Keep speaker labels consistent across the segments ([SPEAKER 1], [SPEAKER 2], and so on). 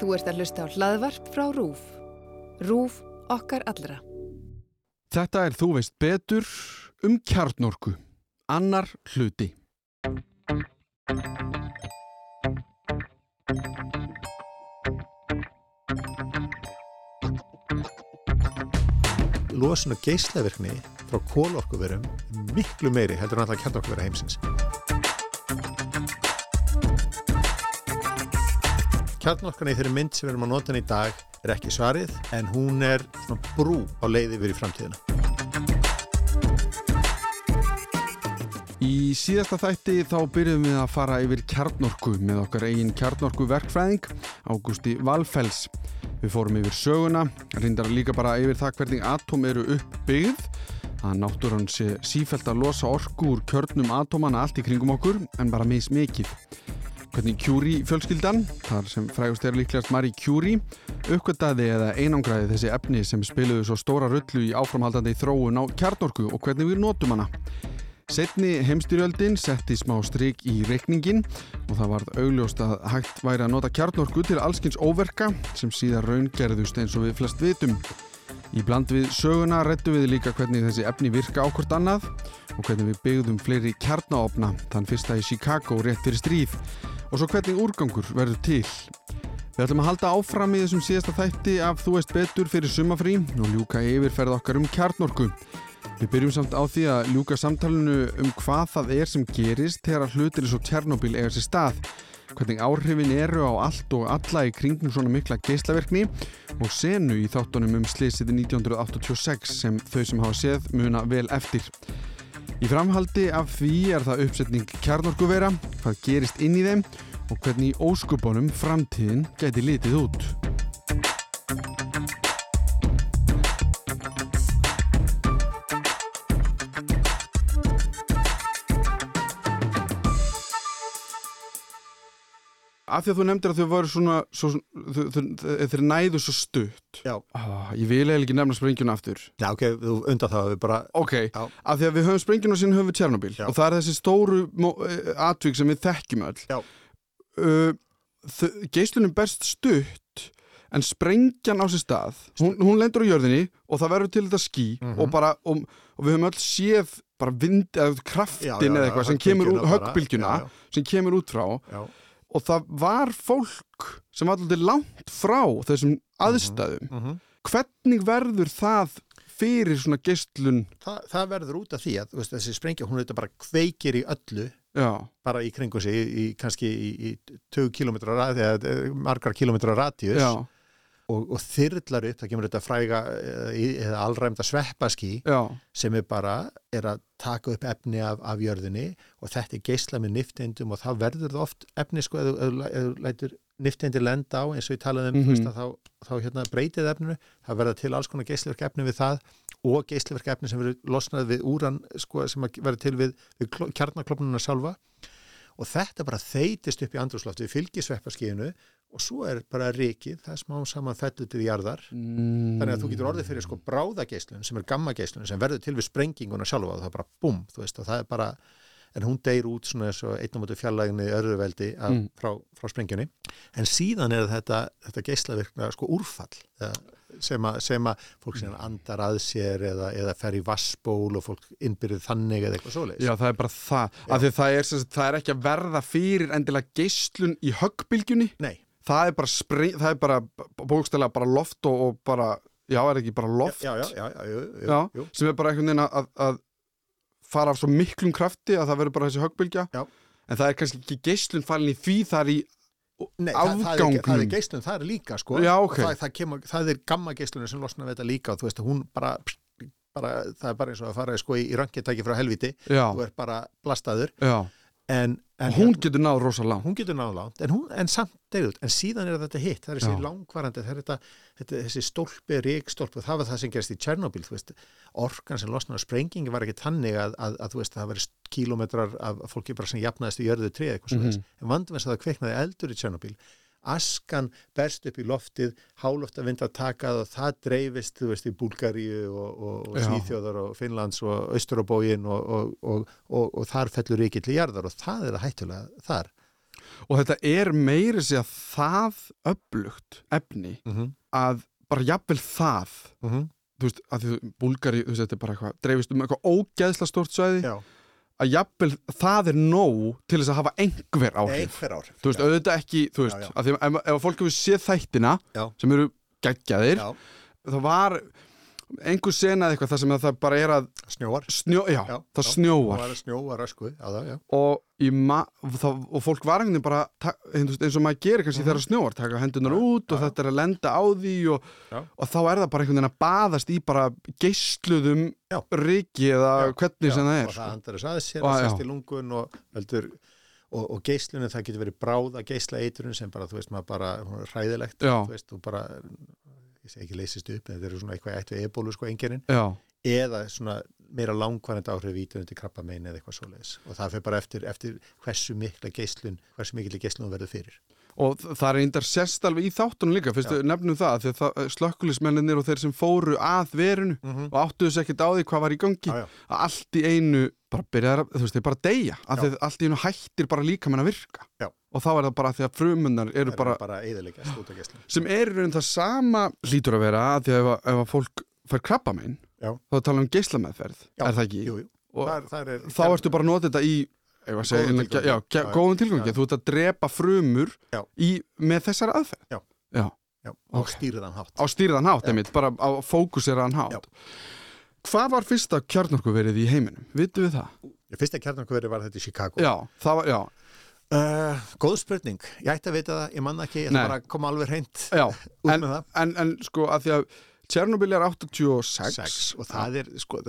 [SPEAKER 1] Þú ert að hlusta á hlaðvarp frá RÚF. RÚF okkar allra.
[SPEAKER 2] Þetta er þú veist betur um kjarnorku. Annar hluti.
[SPEAKER 3] losun og geislavirkni frá kólorkuverum er miklu meiri heldur en alltaf kjarnorkuvera heimsins. Kjarnorkan í þeirri mynd sem við erum að nota hann í dag er ekki svarið en hún er brú á leiði yfir í framtíðina.
[SPEAKER 2] Í síðasta þætti þá byrjum við að fara yfir kjarnorku með okkar eigin kjarnorku verkfræðing, Ágústi Valfells. Við fórum yfir söguna, reyndar líka bara yfir það hvernig atóm eru uppbyggð, að náttúrann sé sífælt að losa orku úr kjörnum atómana allt í kringum okkur, en bara mis mikið. Hvernig Curie fjölskyldan, þar sem frægust er líklegast Marie Curie, uppgöttaði eða einangraði þessi efni sem spiluðu svo stóra rullu í áframhaldandi þróun á kjarnorku og hvernig við notum hana. Setni heimstyrjöldin setti smá stryk í reikningin og það varð augljóst að hægt væri að nota kjarnorku til allskins óverka sem síðan raungerðust eins og við flest vitum. Í bland við söguna rettu við líka hvernig þessi efni virka ákvort annað og hvernig við byggðum fleiri kjarnaopna þann fyrsta í Chicago rétt fyrir stríð og svo hvernig úrgangur verður til. Við ætlum að halda áfram í þessum síðasta þætti af Þú veist betur fyrir sumafrí og ljúka yfirferð okkar um kjarnorku. Við byrjum samt á því að ljúka samtalenu um hvað það er sem gerist þegar hlutir eins og Tjernobyl eiga sér stað, hvernig áhrifin eru á allt og alla í kringum svona mikla geislaverkni og senu í þáttunum um slisiði 1986 sem þau sem hafa séð muna vel eftir. Í framhaldi af því er það uppsetning kjarnorkuvera, hvað gerist inn í þeim og hvernig í óskupunum framtíðin gæti litið út. Af því að þú nefndir að þau voru svona, svo, þau, þau, þeir næðu svo stutt.
[SPEAKER 3] Já.
[SPEAKER 2] Ah, ég vil eiginlega ekki nefna sprengjuna aftur.
[SPEAKER 3] Já, ok, þú undan það við bara...
[SPEAKER 2] Ok,
[SPEAKER 3] Já.
[SPEAKER 2] af því að við höfum sprengjuna og síðan höfum við Tjernobyl
[SPEAKER 3] Já.
[SPEAKER 2] og það er þessi stóru atvík sem við þekkjum öll.
[SPEAKER 3] Já.
[SPEAKER 2] Uh, geislunum berst stutt en sprengjan á sér stað, hún, hún lendur á jörðinni og það verður til þetta ský
[SPEAKER 3] Mhm.
[SPEAKER 2] og bara, og, og við höfum öll séð bara vind, eða kraftin
[SPEAKER 3] Já,
[SPEAKER 2] eða eitthvað sem kemur úr,
[SPEAKER 3] höggbylgjuna
[SPEAKER 2] sem kemur út frá
[SPEAKER 3] Já,
[SPEAKER 2] og það var fólk sem var alltaf langt frá þessum aðstæðum.
[SPEAKER 3] Mhm.
[SPEAKER 2] Hvernig verður það fyrir svona geistlun?
[SPEAKER 3] Þa, það verður út af því að veist, þessi sprengja, hún þetta bara kveikir í öllu
[SPEAKER 2] Já,
[SPEAKER 3] bara í kringu sig í, í kannski í, í 20 km radi, eða margar radíus
[SPEAKER 2] já,
[SPEAKER 3] og, og þyrlar upp, það kemur þetta fræga eða, eða allræmda sveppaskí sem er bara er að taka upp efni af, af jörðinni og þetta er geisla með nifteindum og þá verður það oft efni sko eða lætur nifteindi lenda á eins og ég talaði um
[SPEAKER 2] Mhm.
[SPEAKER 3] mm -hmm. þá, þá hérna, breytið efninu það verða til alls konar geislaverk efni við það og geislaverk efni sem verður losnað við úran sko sem verður til við, við kjarnaklopnuna sjálfa og þetta bara þeitist upp í andrúslofti við fylgisveppaskíðinu og svo er bara rikið, það er smá saman fellu til jarðar
[SPEAKER 2] mm.
[SPEAKER 3] þannig að þú getur orðið fyrir sko bráðageislun sem er gammageislun sem verður til við sprenginguna sjálfa og það er bara búm, þú veist og það er bara en hún deyr út svona eins og einn á móti fjarlæginni örðuveldi af,
[SPEAKER 2] Mm.
[SPEAKER 3] frá, frá sprengjunni en síðan er þetta, þetta geislavirkna sko úrfall sem, að, sem að fólk sem andar að sér eða, eða fer í vassból og fólk innbyrðið þannig eða eitthvað svoleiðis
[SPEAKER 2] Já, það er bara það. Af því að það er, það er ekki að verða fyrir endilega geislun í höggbylgjunni.
[SPEAKER 3] Nei,
[SPEAKER 2] Það er bara, spring, það er bara bókstælega bara loft og, og bara, já, er ekki bara loft?
[SPEAKER 3] Já, já, já, jú,
[SPEAKER 2] sem er bara einhvern veginn að, að fara af svo miklum krafti að það verður bara þessi höggbylgja. En það er kannski ekki geislun falin í því það er í
[SPEAKER 3] Nei, það, það, er, það er geislun, það er líka sko.
[SPEAKER 2] Já,
[SPEAKER 3] Og
[SPEAKER 2] ok.
[SPEAKER 3] það, það, kemur, það er gamma geislunum sem losna við þetta líka og þú veist hún bara, bara það er bara eins og að fara sko, í, röngitæki frá helviti
[SPEAKER 2] Já,
[SPEAKER 3] þú er bara blastaður.
[SPEAKER 2] Já.
[SPEAKER 3] En, en
[SPEAKER 2] Hún getur náð rosa langt.
[SPEAKER 3] hún getur náðu langt. En, hún, en samt deyðut, en síðan er þetta hitt. Það er þessi langvarandi, það er þetta, þetta þessi stólpi, ríkstólpi það var það sem gerist í Tjernobyl, orkan sem losnaði á sprengingi var ekki tannig að, að, að veist, það verið kílómetrar af fólki bara sem jafnaðist í jörðu trið eitthvað mm
[SPEAKER 2] Mhm.
[SPEAKER 3] en vandum þess að það kveiknaði eldur í Tjernobyl askan berst upp í loftið háloftavind að takað og það dreifist, þú veist, í Búlgaríu og, og, og. Svíþjóðar og Finnlands og Östurabógin og, og, og, og, og þar fellur ríkill í jarðar og það er að hættulega þar
[SPEAKER 2] og þetta er meiri sig að það öflugt efni
[SPEAKER 3] mm -hmm.
[SPEAKER 2] að bara jafnvel það þú veist, að því búlgari, þú veist, þetta er bara eitthvað dreifist um eitthvað ógeðsla stórt svæði
[SPEAKER 3] Já,
[SPEAKER 2] að jafnvel það er nóg til þess að hafa einhver áhrif
[SPEAKER 3] einhver áhrif
[SPEAKER 2] þú veist,
[SPEAKER 3] já.
[SPEAKER 2] auðvitað ekki, þú veist
[SPEAKER 3] Já, já.
[SPEAKER 2] því, ef, ef fólk hefur séð þættina sem eru geggjaðir það var einhver sena eða eitthvað þar sem að það bara er að
[SPEAKER 3] snjóar.
[SPEAKER 2] snjó, já,
[SPEAKER 3] Já,
[SPEAKER 2] það
[SPEAKER 3] já.
[SPEAKER 2] snjóar.
[SPEAKER 3] Það var að snjóa rösku Já, það, já.
[SPEAKER 2] Og, það, og fólk var einhvern veginn bara eins og maður gerir kannski þegar það snjóar taka hendunar út og þetta er að lenda á því og, og þá er það bara einhvern veginn að baðast í bara geisluðum
[SPEAKER 3] Já.
[SPEAKER 2] riki eða hvernig sem það
[SPEAKER 3] og
[SPEAKER 2] er
[SPEAKER 3] það
[SPEAKER 2] sko.
[SPEAKER 3] andar þess aðeins sér
[SPEAKER 2] Og-
[SPEAKER 3] að sérst í lungun og veldur og, og geislunum það getur verið bráða geisla eitrun sem bara, þú veist, maður bara hræðilegt, þú veist, þú bara ég segi ekki leysist upp, en þetta eru svona eitthvað eitt við ebólu sko enginnin,
[SPEAKER 2] já,
[SPEAKER 3] eða svona meira langvarandi áhrif vítundi krabba meina eða eitthvað svoleiðis og það fyrir bara eftir, eftir hversu mikla geislun, hversu mikil geislun þú verður fyrir.
[SPEAKER 2] Og það er eindar sérst alveg í þáttunum líka fyrst
[SPEAKER 3] Já.
[SPEAKER 2] nefnum það, því að það, slökkulismenninir og þeir sem fóru að verinu
[SPEAKER 3] Mm -hmm.
[SPEAKER 2] og áttuðu sér ekkert á því hvað var í gangi
[SPEAKER 3] já.
[SPEAKER 2] að allt í einu bara byrjar, að- þú veist, þeir bara deyja að þeir allt í einu hættir bara líka að virka
[SPEAKER 3] Já.
[SPEAKER 2] og þá er það bara því að frumunar eru bara,
[SPEAKER 3] bara
[SPEAKER 2] sem er í raun það sama hlýtur að vera að því að ef, að- ef að fólk fær krabba megin
[SPEAKER 3] Já.
[SPEAKER 2] þá tala um geislameðferð, er það ekki?
[SPEAKER 3] Jú, jú.
[SPEAKER 2] og
[SPEAKER 3] Það er, það er,
[SPEAKER 2] þá ertu bara að nota þetta í
[SPEAKER 3] Góðum tilgangi.
[SPEAKER 2] þú ert að drepa frumur í, með þessari aðferð
[SPEAKER 3] Já.
[SPEAKER 2] já.
[SPEAKER 3] já,
[SPEAKER 2] Ok.
[SPEAKER 3] og stýrðan hátt.
[SPEAKER 2] á stýrðan hátt, einmitt, bara á fókuseraðan hátt hvað var fyrsta kjarnorkuverið í heiminum? Vitum við það?
[SPEAKER 3] Fyrsta kjarnarkveri var þetta í Chicago.
[SPEAKER 2] Já, það var, já,
[SPEAKER 3] Uh, góð spurning, ég ætti að vita það, ég manna ekki, ég ætla bara að koma alveg hreint út
[SPEAKER 2] en,
[SPEAKER 3] með það.
[SPEAKER 2] en, en sko að því að Tjernobyl er 86
[SPEAKER 3] Sex, og það er, sko,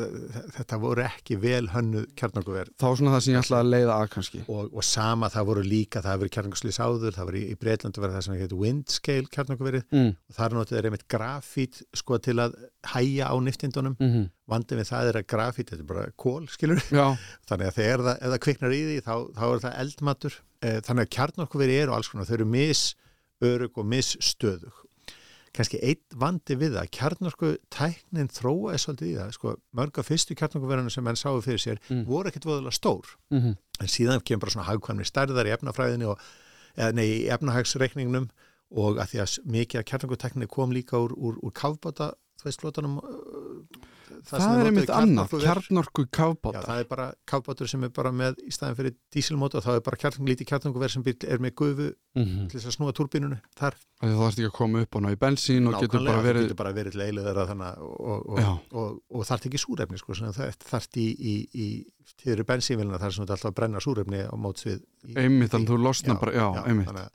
[SPEAKER 3] þetta voru ekki vel hönnu kjarnarkuver
[SPEAKER 2] þá svona það sem ég ætlaði að leiða að kannski.
[SPEAKER 3] Og, og sama það voru líka, það verið kjarnarkuslýs áður, það var í, í Breitlandu verið það sem heitir windscale kjarnarkuverið
[SPEAKER 2] mm.
[SPEAKER 3] og það er náttúrulega einmitt grafít sko til að hæja á niftindunum
[SPEAKER 2] Mm -hmm.
[SPEAKER 3] vandið við það er að grafít, þetta er bara kól, skilur þannig að þegar það, það kviknar í því þá, þá er það eldmatur. Eh, þannig að kjarnorkuveri eru alls konar, þau eru misörug og misstöðug kannski eitt vandi við það kjarnorku tæknin þróaði svolítið í það sko, mörg af fyrstu kjarnorkuverðinu sem menn sáu fyrir sér
[SPEAKER 2] Mm.
[SPEAKER 3] voru ekkert voðalega stór
[SPEAKER 2] mm -hmm.
[SPEAKER 3] en síðan kemur bara svona hagkvæmni stærðar í efnafræðinni og, eða nei, í efnahagsreikningnum og að því að mikið af kjarnorkutækninni kom líka úr, úr, úr kafbáta þú veist flótanum
[SPEAKER 2] það, er einmitt annað, kjarnorku
[SPEAKER 3] Já,
[SPEAKER 2] kafbáta
[SPEAKER 3] það er bara kafbátur sem er bara með í staðin fyrir dísilmóta og þá er bara kjartning, lítið kjartninguverð sem er með gufu
[SPEAKER 2] mm -hmm.
[SPEAKER 3] til þess að snúa turbínunu þar.
[SPEAKER 2] þá þarfst ekki að koma upp og ná í bensín og getur bara
[SPEAKER 3] það
[SPEAKER 2] verið
[SPEAKER 3] getur bara verið leiðilega þannig og, og,
[SPEAKER 2] Já.
[SPEAKER 3] og, og, og þarf ekki súrefni sko, sem það þarf í, í, í tíður bensínvilina þar sem þetta alltaf brenna súrefni á móts við í,
[SPEAKER 2] einmitt, þannig að þú losnar bara, já, einmitt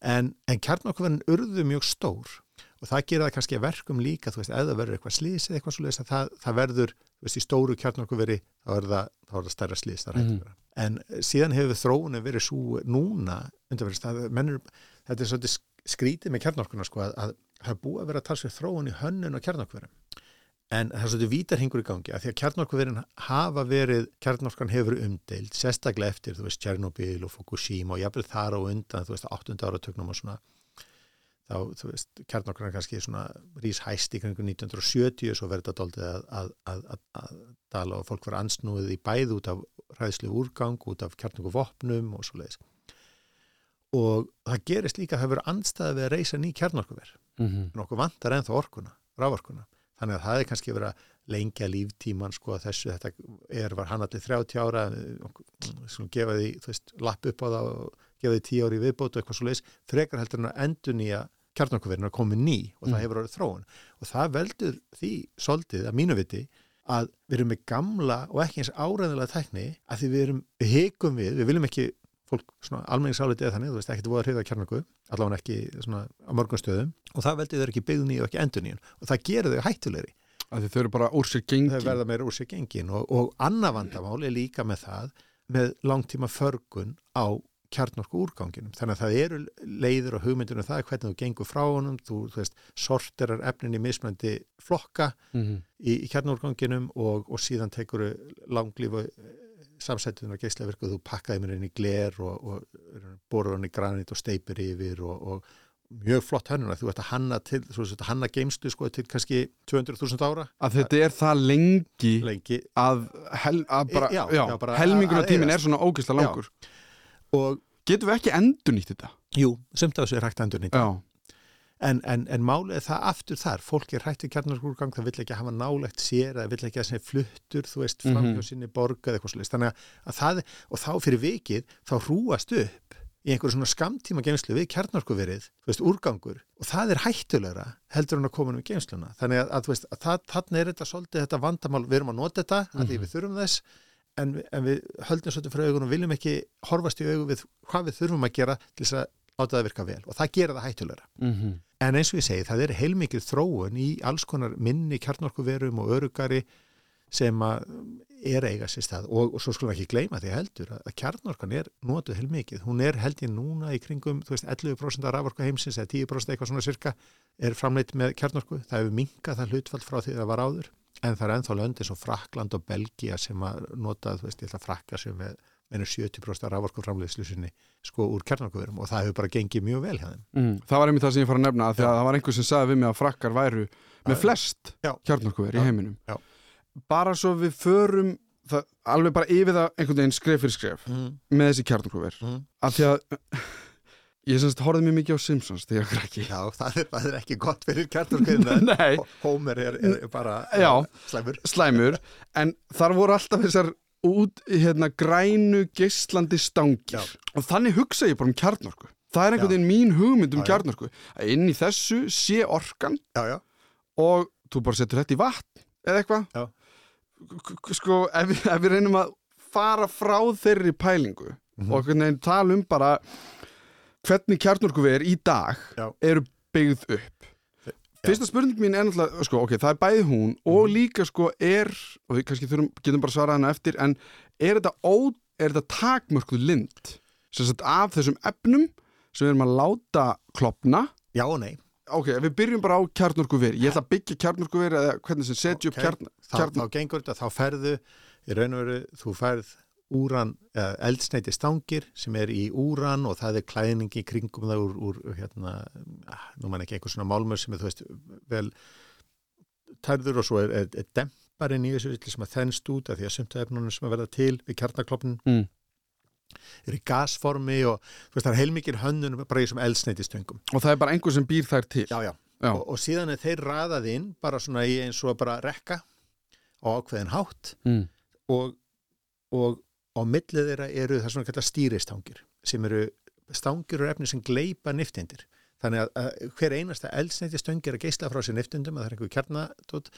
[SPEAKER 3] en, en kjarnokkuverðin urðu mjög stór og það gerir það kannski að verkum líka þú veist, það verður eitthvað slís eða eitthvað svo að það, það verður, þú veist, í stóru kjarnorkuveri þá er það, þá er það stærra slís það mm
[SPEAKER 2] Mhm.
[SPEAKER 3] -hmm. en síðan hefur þróunin verið svo núna undanverðist að mennur, þetta er svolítið sk- skrítið með kjarnorkuna sko að, að það er búið að vera talsveg þróun í hönnun og kjarnorkuverum en það er svolítið vítarhingur í gangi að því að kjarnorkuverin hafa verið kjarnorkan hefur umdeild sérstaklega eftir, þú veist, Tjernobyl og Fukushima og jafnvel þar á undan, þú veist, 8. áratögnum og svona þá, þú veist, kjarnorkan kannski svona rís hæst í kringu 1970 svo verður þetta doldið að, að, að, að, að dala og fólk verður ansnúið í bæð út af ræðslu úrgang, út af kjarnorku vopnum og svo leiðis og það gerist líka að það verður andstæði við að reysa ný kjarnorkuver.
[SPEAKER 2] Mm -hmm.
[SPEAKER 3] en okkur vantar ennþá orkuna, rávorkuna þannig að það er kannski verið að lengja líftíman sko að þessu, þetta er var hann allir 30 ára svona gefa því, þú veist, lapp upp á það og gefa því 10 ári í viðbót og eitthvað svo leis frekar heldur en að endur nýja kjarnorkuverðin að koma ný og það
[SPEAKER 2] Mm.
[SPEAKER 3] hefur orðið þróun. Og það veldur því svolítið að mínu viti að við erum með gamla og ekki eins áræðilega tækni að því við erum, heikum við, við viljum ekki fólk svona almenningsálitið eða þannig, þú veist, ekkert voða hriða kjarnorku, allavega ekki svona á mörgum stöðum. Og það veldur þau ekki byggðni og ekki endurníun og það gerir þau hættulegri.
[SPEAKER 2] Að þau eru bara úr sér gengi
[SPEAKER 3] þau verða meira úr sér gengin og, og annað vandamál er líka með það með langtíma förgun á kjarnorku úrganginum. Þannig að það eru leiður og hugmyndinu það hvernig þú gengur frá honum þú, þú veist, sorterar efnin í mismöndi flokka
[SPEAKER 2] mm -hmm.
[SPEAKER 3] í, í kjarnorganginum og, og síðan tekur langlífu samsættunar geislaverku þú pakkaði mér inn í gler og, og borur hann í granit og steipir yfir og, og mjög flott hönnuna þú ert að hanna til, þú veist að hanna geimstu sko til kannski 200.000 ára.
[SPEAKER 2] Að þetta er það lengi
[SPEAKER 3] lengi.
[SPEAKER 2] að, hel, að bara,
[SPEAKER 3] Já,
[SPEAKER 2] já,
[SPEAKER 3] já, bara
[SPEAKER 2] tíminn
[SPEAKER 3] eyðast.
[SPEAKER 2] er svona ógisla langur
[SPEAKER 3] og
[SPEAKER 2] Getum við ekki endur nýtt þetta?
[SPEAKER 3] Jú, sumt af þessu er hægt endur nýtt
[SPEAKER 2] Já,
[SPEAKER 3] en, en, en málið er það aftur þar. Fólk er hægt við kjarnarskúrgang, það vill ekki hafa nálegt sér eða vill ekki að sem fluttur þú veist, fram hjá
[SPEAKER 2] Mhm.
[SPEAKER 3] sinni borg eða eitthvað svolítið þannig að það, og þá fyrir vikið þá hrúast upp í einhverju svona skamtíma geimslu við kjarnarkuverið þú veist, úrgangur, og það er hættulegra heldur en að koma um geimsluna þannig að, að, að það, þannig er þetta svolítið þetta vandamál, við erum að nota þetta, mm því við þurfum þess en, en við höldum svolítið frá augun og viljum ekki horfast í augu við hvað við þurfum að gera til þess að láta það virka vel. Og það gera það hættulegra.
[SPEAKER 2] Mm
[SPEAKER 3] En eins og ég segi, það er heilmikið þróun í alls konar minni kjarnorkuverum og örugari sem að er eiga sér stað. Og, og svo skulum við ekki gleyma því heldur að, kjarnorkan er notuð heilmikið. Hún er held ég núna í kringum, þú veist, 11% af raforku heimsins eða 10% eitthvað svona cirka er framleitt með kjarnorku. Það hefur minkað það hlutfall frá því það var áður en það er ennþá löndi svo Frakland og Belgia sem að nota, þú veist, að frakka sem með meina 70% af raforku framleiðslu sinni sko úr kjarnorkuverum og það hefur bara gengið mjög vel þeim.
[SPEAKER 2] Mm. Það var einmitt það sem ég fór að nefna að því að það var einhver sem sagði við mig að frakkar væru með
[SPEAKER 3] Já.
[SPEAKER 2] flest
[SPEAKER 3] Já.
[SPEAKER 2] kjarnorkuver í
[SPEAKER 3] Já.
[SPEAKER 2] heiminum
[SPEAKER 3] Já.
[SPEAKER 2] bara svo við förum það, alveg bara yfir það einhvern veginn skref fyrir skref
[SPEAKER 3] Mm.
[SPEAKER 2] með þessi kjarnorkuver
[SPEAKER 3] Mm.
[SPEAKER 2] af því að ég semst horfði mjög mikið á Simpsons þegar ég var ekki.
[SPEAKER 3] Já, það er, það er ekki gott fyrir kjartorkuðina
[SPEAKER 2] Nei,
[SPEAKER 3] Homer er, er bara
[SPEAKER 2] Já.
[SPEAKER 3] slæmur.
[SPEAKER 2] Slæmur. En þar voru alltaf þessar út hérna grænu geislandi stangir.
[SPEAKER 3] Já.
[SPEAKER 2] og þannig hugsa ég bara um kjarnorku. Það er einhvern veginn mín hugmynd um
[SPEAKER 3] Já,
[SPEAKER 2] kjarnorku. Að inn í þessu sé orkan
[SPEAKER 3] Já, já,
[SPEAKER 2] og þú bara setur þetta í vatn eða eitthvað. Sko ef ef við reynum að fara frá þeirri pælingu
[SPEAKER 3] Mhm.
[SPEAKER 2] og einhvern veginn tala um bara hvernig kjarnorkuver í dag
[SPEAKER 3] Já.
[SPEAKER 2] eru byggð upp fyrsta spurning mín er náttúrulega sko, ok, það er bæði hún og
[SPEAKER 3] Mhm.
[SPEAKER 2] líka sko er og við kannski þurfum, getum bara svarað hana eftir en er þetta, ó, er þetta takmörkuð lind sagt af þessum efnum sem við erum að láta klopna
[SPEAKER 3] já og nei
[SPEAKER 2] ok, við byrjum bara á kjarnorkuver ég ætla að byggja kjarnorkuver eða hvernig sem setja upp
[SPEAKER 3] Ok.
[SPEAKER 2] kjarn,
[SPEAKER 3] þá,
[SPEAKER 2] kjarn
[SPEAKER 3] þá gengur þetta, þá ferðu í raun og veru, þú færð úran, eða eldsneiti stangir sem er í úran og það er klæðning í kringum það úr, úr hérna, ah, nú man ekki einhver svona málmur sem er, þú veist, vel tærður og svo er, er, er demparinn í þessu sem að þennst út af því að sumt af efnunum sem að verða til við kjarnaklopnin
[SPEAKER 2] Mm.
[SPEAKER 3] er í gasformi og veist, það er heilmikið hönnun bara í þessum eldsneiti stöngum
[SPEAKER 2] og það er bara einhver sem býr þær til
[SPEAKER 3] já, já.
[SPEAKER 2] Já.
[SPEAKER 3] Og, og síðan er þeir raðað inn bara svona í eins og bara rekka á ákveðin hátt
[SPEAKER 2] Mm.
[SPEAKER 3] og, og á millið þeirra eru það svona kallar stýristangir sem eru stangir og efni sem gleipa niftindir þannig að, að hver einasta eldsneiti stöng er að geisla frá sér niftindum að það er einhver kjarnatótt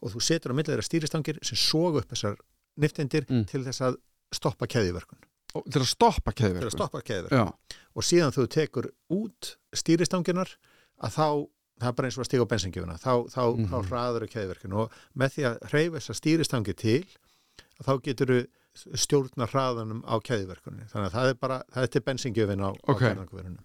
[SPEAKER 3] og þú setur á millið þeirra stýristangir sem soga upp þessar niftindir
[SPEAKER 2] Mm.
[SPEAKER 3] til þess að stoppa keðiverkun
[SPEAKER 2] til að stoppa
[SPEAKER 3] til að
[SPEAKER 2] keðverku
[SPEAKER 3] stoppa keðiverkun og síðan þú tekur út stýristanginar að þá það er bara eins og að stiga á bensingjöfuna þá, þá,
[SPEAKER 2] Mhm.
[SPEAKER 3] þá hraður er keðverkun og með því að hreyfa þessa stýristangi til þá getur þú stjórna hraðanum á keðverkunni þannig að það er bara, það er til bensingjöfin á,
[SPEAKER 2] Ok.
[SPEAKER 3] á kjarnarkuverinu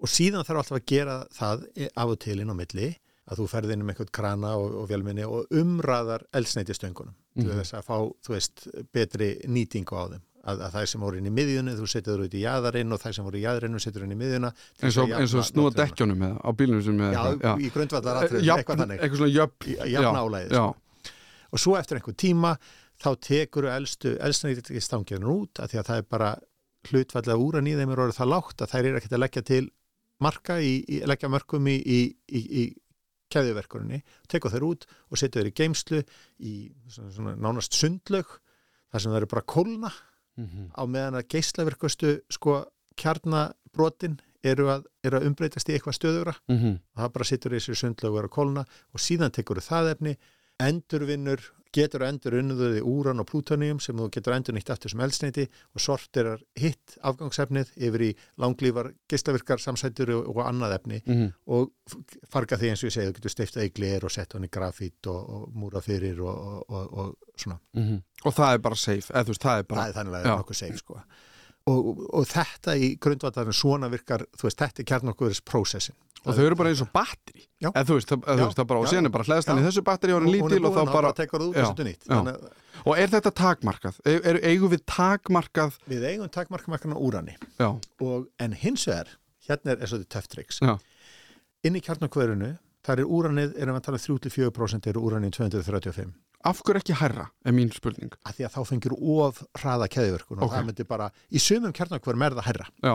[SPEAKER 3] og síðan þarf alltaf að gera það af og til inn á milli að þú ferð inn um einhvern krana og, og velminni og umraðar eldsneiti stöngunum til
[SPEAKER 2] Mhm.
[SPEAKER 3] þess að fá, þú veist, betri nýtingu á þeim. Að, að það sem voru inn í miðjunni þú setur þau út í jaðarinn og það sem voru í jaðarinn setur inn í miðjuna
[SPEAKER 2] eins og, og snúa dekkjónum eða, á bílunum sem
[SPEAKER 3] Já,
[SPEAKER 2] eitthvað,
[SPEAKER 3] í grundvallar atriðum,
[SPEAKER 2] Jafn-
[SPEAKER 3] eitthvað þannig.
[SPEAKER 2] eitthvað svona jöfn
[SPEAKER 3] Í- jafn álæði,
[SPEAKER 2] já,
[SPEAKER 3] sko. og svo eftir einhver tíma þá tekur elstu eldsneiti stangirinn út að því að það er bara hlutfallega úran í þeim er orðið það lágt að þær eru ekkert að leggja til marka í, í leggja mörgum í, í, í, í keðjuverkurinni, tekur þeir út og setja þeir í geimslu í svona, svona nánast sundlaug þar sem það eru bara kólna
[SPEAKER 2] Mhm.
[SPEAKER 3] á meðan að geislaverkustu sko kjarnabrotin eru að, eru að umbreytast í eitthvað stöðugra
[SPEAKER 2] Mhm.
[SPEAKER 3] og það bara sittur í þessu sundlögu og er að kólna og síðan tekur það efni endurvinnur, getur endur unnuðuði úran og plútoníum sem þú getur endur nýtt aftur sem eldsneiti og sortirar hitt afgangsefnið yfir í langlífar geislavirkar samsættur og, og annað efni
[SPEAKER 2] Mhm.
[SPEAKER 3] og f- farga því eins og ég segi, þú getur steiftað í gler og sett hann í grafít og, og múra fyrir og, og, og, og svona
[SPEAKER 2] Mhm. og það er bara safe eða þú veist, það er bara
[SPEAKER 3] það er þannig að það er nokkuð seif sko. Og, og, þetta í grundvallarinn svona virkar, þú veist, þetta er kjarnokkuðuris prósessin.
[SPEAKER 2] Og þau eru bara eins og batteri eða þú veist, það, það bara, síðan er bara hlæðstan í
[SPEAKER 3] Já.
[SPEAKER 2] þessu batteri og hann er
[SPEAKER 3] Hún
[SPEAKER 2] lítil og þá
[SPEAKER 3] búin,
[SPEAKER 2] bara
[SPEAKER 3] og nýtt.
[SPEAKER 2] Já.
[SPEAKER 3] Þannig að
[SPEAKER 2] og er þetta takmarkað? Er, er, eigum við takmarkað
[SPEAKER 3] við eigum takmarkamarkana úrani og, en hins vegar, hérna er, er þetta töftriks inn í kjarnokverinu þar er úranið, erum við að tala um 3-4% er úranið 235
[SPEAKER 2] af hverju ekki hærra, er mín spurning
[SPEAKER 3] að því að þá fengir of hraða keðiverkun og
[SPEAKER 2] Ok.
[SPEAKER 3] það myndi bara, í sumum kjarnakverum er það hærra
[SPEAKER 2] Já,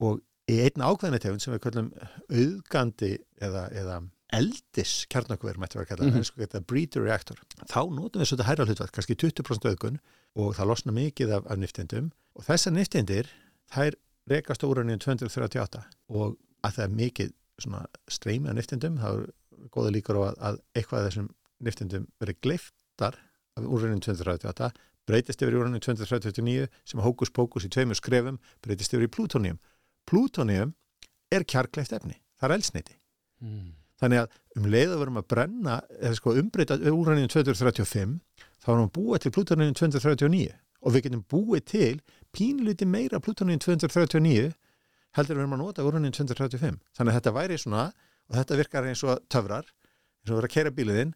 [SPEAKER 3] og í einn ákveðinu tegund sem við kallum auðgandi eða, eða eldis kjarnakver mætti vera að kalla, mm -hmm. þetta breeder reactor þá notum við svolítið hærra hlutvægt, kannski 20% auðgun og það losna mikið af, af niftindum og þessar niftindir þær rekast á úrunni 238 og að það er mikið svona streymi af niftindum, þá er góða líkur á að, að eitthvað af þessum niftindum verið gleiftar af úrunni 238 breytist yfir í úrunni 239 sem hókus pókus í tveimur skrefum breytist yfir í plútónium plútónium er kjarkleift efni, það er eldsneiti þannig að um leið að verum að brenna eða sko umbreyta úranninu 235 þá erum við búa til plútoninu 239 og við getum búið til pínluti meira plútoninu 239 heldur við erum að nota úranninu 235 þannig að þetta væri svona og þetta virkar eins og töfrar eins og vera að kera bíliðinn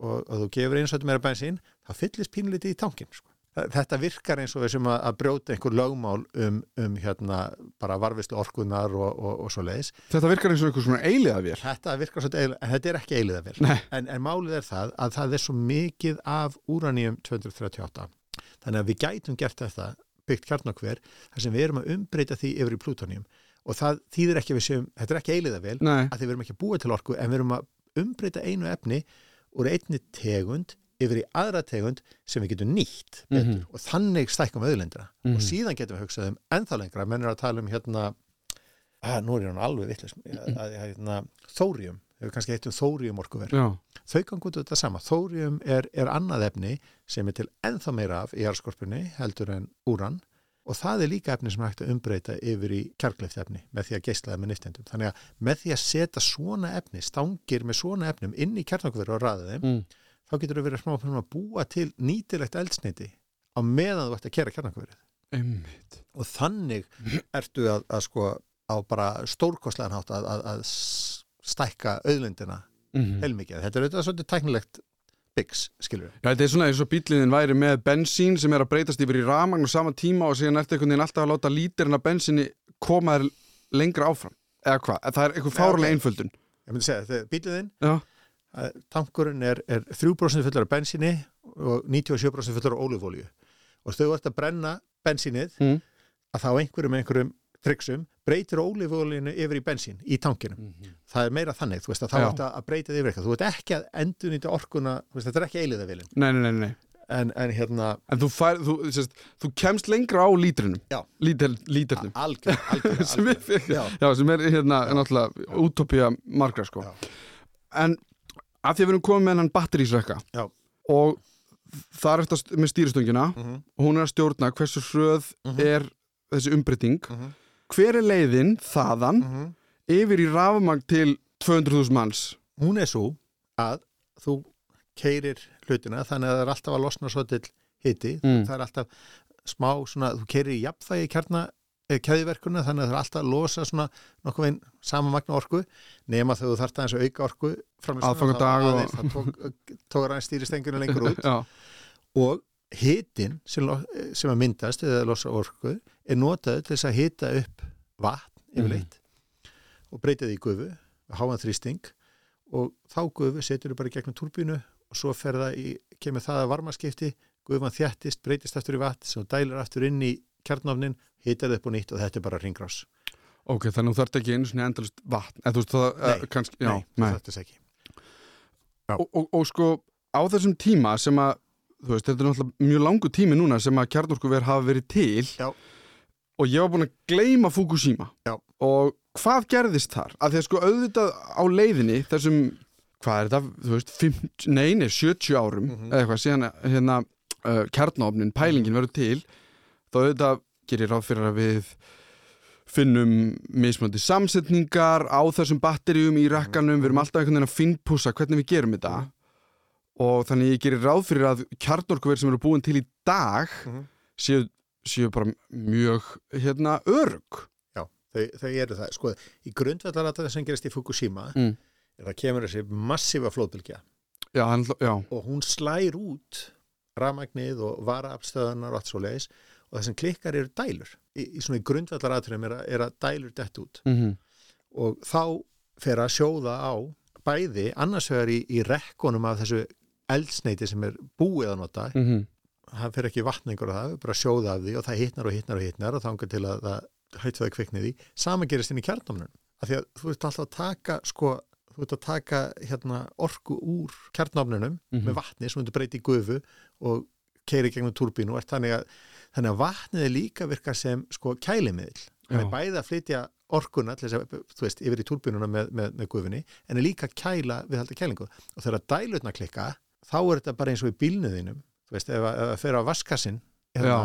[SPEAKER 3] og, og þú gefur eins og þetta meira bensín þá fyllist pínluti í tankin sko. Þetta virkar eins og við sem að, að brjóta einhver lögmál um, um hérna bara varfislu orkunar og, og, og svo leiðis
[SPEAKER 2] Þetta virkar eins og einhver svona eiliða vél
[SPEAKER 3] Þetta virkar svolítið eiginlega, en þetta er ekki eiliða vel.
[SPEAKER 2] Nei.
[SPEAKER 3] En, en málið er það að það er svo mikið af úraníum 238. Þannig að við gætum gert þetta, byggt kjarnakver, þar sem við erum að umbreyta því yfir í plútónium. Og það þýðir ekki við séum, þetta er ekki eiliða vel,
[SPEAKER 2] Nei,
[SPEAKER 3] að því við erum ekki að búa til orku, en við erum að umbreyta einu efni úr einni tegund yfir í aðra tegund sem við getum nýtt betur.
[SPEAKER 2] Mhm.
[SPEAKER 3] og þannig stækkum auðlendina
[SPEAKER 2] Mhm.
[SPEAKER 3] og síðan getum við hugsað um ennþá lengra, menn er að tala um hérna að nú er hann alveg að, hérna, þórium, hefur kannski heitt um þórium orkuver,
[SPEAKER 2] já,
[SPEAKER 3] þau gangu út þetta sama. Þórium er, er annað efni sem er til ennþá meira af í jarðskorpunni heldur en úran og það er líka efni sem hægt að umbreyta yfir í kjarkleift efni með því að geislaða með niftendum þannig að með því að setja svona efni stangir með svona efnum inn í kjarnakveru og ræða þeim,
[SPEAKER 2] mm.
[SPEAKER 3] þá getur þú verið smá fyrir að búa til nýtilegt eldsneiti á meðan þú ert að kera kjarnakverið
[SPEAKER 2] einmitt
[SPEAKER 3] og þannig ertu að, að sko á bara stórkostlegan hátt að, að, að stækka auðlindina
[SPEAKER 2] mm.
[SPEAKER 3] heilmikið. Þetta er auðvitað svolítið tæknilegt byggs, skilur við.
[SPEAKER 2] Já, þetta er svona eins og bíliðin væri með bensín sem er að breytast yfir í ramagn á sama tíma og síðan eftir einhvern veginn alltaf að láta lítirinn af bensinni koma þér lengra áfram eða hvað, það er einhver fárlega
[SPEAKER 3] ok.
[SPEAKER 2] einföldun
[SPEAKER 3] Ég myndi segja,
[SPEAKER 2] Já,
[SPEAKER 3] tankurinn er, er 3% fullur af bensíni og 97% fullur af ólífólju og þau ert að brenna bensínið
[SPEAKER 2] Mm.
[SPEAKER 3] að þá einhverjum einhverjum triksum breytir ólífóljunu yfir í bensín í tankinum. Það er meira þannig, þú veist að þá
[SPEAKER 2] Já.
[SPEAKER 3] ert að breyta þig yfir eitthvað. Þú ert ekki að endurnýta orkuna, þú veist, þetta er ekki eiliðavilin.
[SPEAKER 2] nei, nei, nei, nei
[SPEAKER 3] En, en hérna,
[SPEAKER 2] En þú, fær, þú, sérst, þú kemst lengra á lítrinum
[SPEAKER 3] Já.
[SPEAKER 2] Lítir, Lítrinum
[SPEAKER 3] algjör, algjör,
[SPEAKER 2] sem,
[SPEAKER 3] Já.
[SPEAKER 2] já, sem er hérna náttúrulega útopía margra sko
[SPEAKER 3] Já.
[SPEAKER 2] En að því að við erum komið með hennan batterísrekka
[SPEAKER 3] Já.
[SPEAKER 2] og það er eftir með stýristöngina
[SPEAKER 3] Mhm,
[SPEAKER 2] og hún er að stjórna hversu hröð
[SPEAKER 3] Mhm.
[SPEAKER 2] er þessi umbreyting
[SPEAKER 3] mhm,
[SPEAKER 2] hver er leiðin þaðan
[SPEAKER 3] mhm.
[SPEAKER 2] yfir í rafmagn til 200.000 manns
[SPEAKER 3] Hún er svo að þú keirir hlutina þannig að það er alltaf að losna svo til hiti.
[SPEAKER 2] Mm.
[SPEAKER 3] Það er alltaf smá svona, þú keirir í jafnfægi kjarna keðiverkuna þannig að það er alltaf að losa svona nokkuð veginn sama magna orku nema þegar þú þarft aðeins að auka orku aðeins, það tók, tók aðeins stýristengjuna lengur út og hitin sem, sem að myndast eða losa orku er notaður til þess að hita upp vatn yfirleitt og breyta því í gufu, háan þrýsting og þá gufu setur þú bara gegnum túrbínu og svo í, kemur það að varmaskipti gufan þjættist, breytist aftur í vatn sem þú dælir aftur inn í kjarnofnin hitar það upp og nýtt og þetta er bara ringrás
[SPEAKER 2] ok, þannig að þú þarft ekki einu svona endalist vatn eða þú veist það,
[SPEAKER 3] Nei,
[SPEAKER 2] uh, kannski, já,
[SPEAKER 3] nei,
[SPEAKER 2] nei.
[SPEAKER 3] þetta er ekki.
[SPEAKER 2] Og, og, og sko á þessum tíma sem að þú veist, þetta er náttúrulega mjög langu tími núna sem að kjarnorkuver hafa verið til
[SPEAKER 3] Já.
[SPEAKER 2] og ég var búin að gleyma Fukushima
[SPEAKER 3] Já.
[SPEAKER 2] og hvað gerðist þar? Að því að sko auðvitað á leiðinni þessum, hvað er þetta, þú veist 50, nei, nei, 70 árum
[SPEAKER 3] Mhm.
[SPEAKER 2] eða eitthvað, síðan hérna uh, kjarnofnin, pælingin verður til þá auðvitað gerir ráð fyrir að við finnum mismöndi samsetningar á þessum batteríum í rakkanum, við erum alltaf einhvern veginn að finnpúsa hvernig við gerum þetta og þannig ég gerir ráð fyrir að kjarnorkuver sem eru búin til í dag
[SPEAKER 3] Mhm.
[SPEAKER 2] séu, séu bara mjög hérna örug
[SPEAKER 3] Já, þau, þau eru það. Sko, í grundvallar að það sem gerist í Fukushima
[SPEAKER 2] Mm.
[SPEAKER 3] er það kemur þessi massífa flóðbylgja.
[SPEAKER 2] Já, hann, já,
[SPEAKER 3] og hún slær út rafmagnið og varaafstöðunar og allt svo leiðis og það sem klikkar eru dælur. Í, í svona grundvallar aðtröðum er, að- er að dælur dett út.
[SPEAKER 2] Mm
[SPEAKER 3] og þá fer að sjóða á bæði annars vegar í, í rekkonum af þessu eldsneiti sem er búið að nota
[SPEAKER 2] mm -hmm.
[SPEAKER 3] hann fer ekki vatningur á það, bara sjóða af því og það hittnar og hittnar og hittnar og þangar til að það hættu það kviknið í, sama gerist inn í kjarnamnum af því að þú ert alltaf að taka sko, þú ert að taka hérna, orku úr kjarnamnunum
[SPEAKER 2] Mhm.
[SPEAKER 3] með vatni sem þú breyti í gufu og keiri gegnum turbínu þannig að, þannig að vatnið er líka virka sem sko kælimiðl er bæði að flytja orkuna til þess að, þú veist, yfir í turbínuna með, með, með gufunni, en er líka að kæla við halda kælingu og þegar dælutna klikka þá er þetta bara eins og í bílnuðinum þú veist, ef að, ef að fer á vaskassin hérna,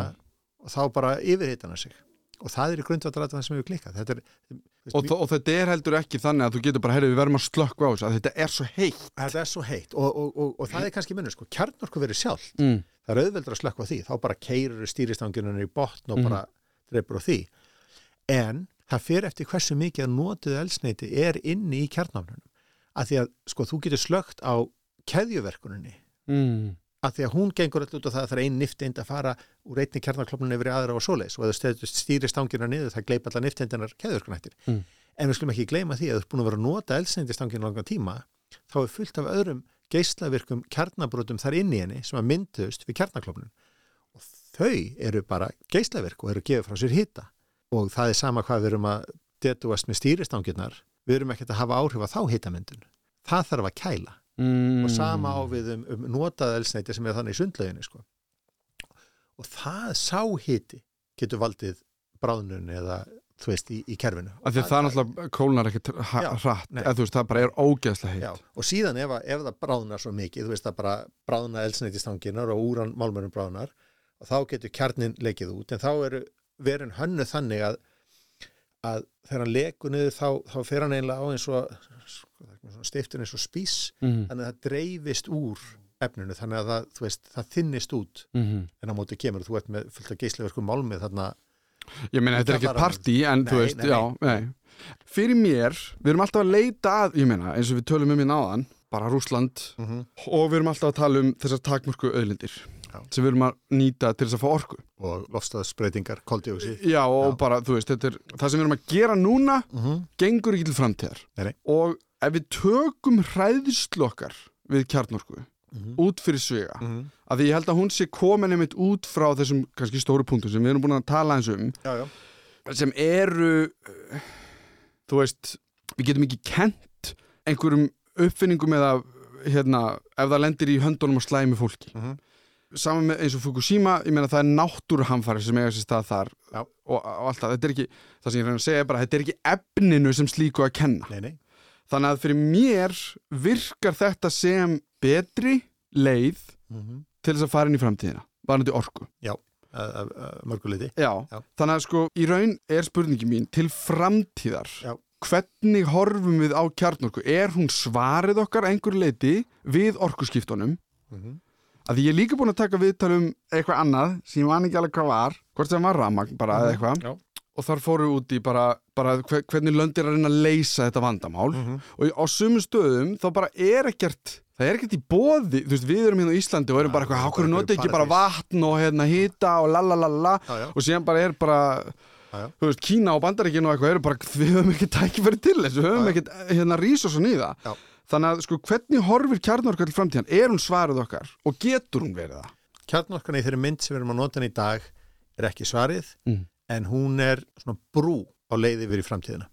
[SPEAKER 3] og þá bara yfirhitana sig. Og það er í grundvatarættan sem hefur klikkað. Þetta er, veist,
[SPEAKER 2] og, og þetta er heldur ekki þannig að þú getur bara, heyrðu, við verðum að slökka á þessu þetta er svo heitt.
[SPEAKER 3] Þetta er svo heitt. Og, og, og, og það er kannski munur, sko, kjarnorku verið sjálf
[SPEAKER 2] mm.
[SPEAKER 3] það er auðveldur að slökka á því. Þá bara keirur stýristanginunni í botn og
[SPEAKER 2] Mhm.
[SPEAKER 3] bara dreipur á því. En það fer eftir hversu mikið að notuðu elsneiti er inni í kjarnafnunum að því að sko þú getur slögt á keðjuverkuninni.
[SPEAKER 2] Mm.
[SPEAKER 3] að því að hún gengur alltaf út á það að það er ein nifteind að fara úr einni kjarnaklopnun yfir aðra og svoleiðis og ef þú stýrir stangina niður það gleipa allar nifteindinar keðjuverkunættir
[SPEAKER 2] Mm.
[SPEAKER 3] en við skulum ekki gleyma því að þú ert búin að vera að nota elsneitistangina langan tíma þá er fullt af öðrum geislavirkum kjarnabrotum þar inn í henni sem að mynduðust við kjarnaklopnun og þau eru bara geislavirk og eru að gefa frá sér hita. Og það er sama hvað við erum að detuast með stýristangirnar við erum ekkert að hafa áhrif á þá hitamyndun. Það þarf að kæla
[SPEAKER 2] Mm.
[SPEAKER 3] og sama á við um, um notað elsneiti sem er þannig í sundlauginu sko. og það sá hiti getur valdið bráðnun eða þú veist í, í kerfinu.
[SPEAKER 2] Af því að það náttúrulega kólnar ekkert hratt, eða þú veist, það bara er ógeðslega heitt.
[SPEAKER 3] Og síðan ef, ef það bráðnar svo mikið, þú veist það bara bráðna elsneitistanginar og úran málmörnum bráðnar og þá getur kjarnin lekið út. En þá eru verin hönnu þannig að, að þegar hann lekur niður þá, þá fer hann eiginlega á eins og stiftur eins og spís
[SPEAKER 2] mm.
[SPEAKER 3] þannig að það dreifist úr efninu þannig að það, þú veist, það þinnist út
[SPEAKER 2] Mm.
[SPEAKER 3] en á móti kemur þú ert með fullt af geisleverkum málmið þarna
[SPEAKER 2] Ég meina, þetta er ekki partí en þú
[SPEAKER 3] Nei,
[SPEAKER 2] veist,
[SPEAKER 3] nei,
[SPEAKER 2] já, nei Fyrir mér, við erum alltaf að leita að ég meina, eins og við tölum um í náðan bara Rússland
[SPEAKER 3] mm -hmm.
[SPEAKER 2] og við erum alltaf að tala um þessar takmörku auðlindir
[SPEAKER 3] Já.
[SPEAKER 2] sem við erum að nýta til þess að fá orku
[SPEAKER 3] og lofstæðsbreytingar, koldjóksið
[SPEAKER 2] Já, og
[SPEAKER 3] Já.
[SPEAKER 2] bara, þú veist, þetta er það sem við erum að gera núna
[SPEAKER 3] mm -hmm.
[SPEAKER 2] gengur ekki til framtíðar og ef við tökum hræðislu okkar við kjarnorku út fyrir svega
[SPEAKER 3] Mhm.
[SPEAKER 2] að því ég held að hún sé komin einmitt út frá þessum kannski stóru punktum sem við erum búin að tala eins um
[SPEAKER 3] Já, já,
[SPEAKER 2] sem eru þú veist, við getum ekki kent einhverjum uppfinningum eða hérna, ef það lendir í höndunum og slæmi fólki.
[SPEAKER 3] Mhm.
[SPEAKER 2] saman með eins og Fukushima, ég meina það er náttúruhamfari sem eiga sér stað þar og, og allt það, þetta er ekki það sem ég reyna að segja er bara, þetta er ekki efninu sem slíku að kenna.
[SPEAKER 3] Nei, nei
[SPEAKER 2] þannig að fyrir mér virkar þetta sem betri leið
[SPEAKER 3] mm -hmm.
[SPEAKER 2] til þess að fara inn í framtíðina varandi orku
[SPEAKER 3] mörguleiti
[SPEAKER 2] Já.
[SPEAKER 3] Já.
[SPEAKER 2] þannig að sko í raun er spurningi mín til framtíðar
[SPEAKER 3] Já.
[SPEAKER 2] hvernig horfum við á kjarnorku er hún svarið okkar að einhverju leiti við orkuskiptunum
[SPEAKER 3] mm -hmm.
[SPEAKER 2] að því ég er líka búin að taka viðtal um eitthvað annað sem ég man ekki alveg hvað var hvort sem var ramagn bara eða eitthvað
[SPEAKER 3] Já.
[SPEAKER 2] Og þar fóru út í bara, bara hve- hvernig löndir að reyna að leysa þetta vandamál.
[SPEAKER 3] Mhm.
[SPEAKER 2] og í- á sumum stöðum þá bara er ekkert það er ekkert í boði, þú veist við erum hérna á Íslandi og erum
[SPEAKER 3] Já,
[SPEAKER 2] bara eitthvað, hákur notið ekki bara vatn og hérna hita og lalalala
[SPEAKER 3] Já, já,
[SPEAKER 2] og síðan bara er bara þú veist, Kína og Bandaríkinu og eitthvað eru bara, við höfum ekki tækifæri til þessu, við höfum ekki hérna rísa svo nýða þannig að sko, hvernig horfir kjarnorka til framtíðan? Er hún svarið okkar? Og getur hún verið það?
[SPEAKER 3] Kjarnorkan í þeirri mynd sem við erum að nota í dag er ekki svarið.
[SPEAKER 2] Mm.
[SPEAKER 3] En hún er svona brú á leið yfir í framtíðina.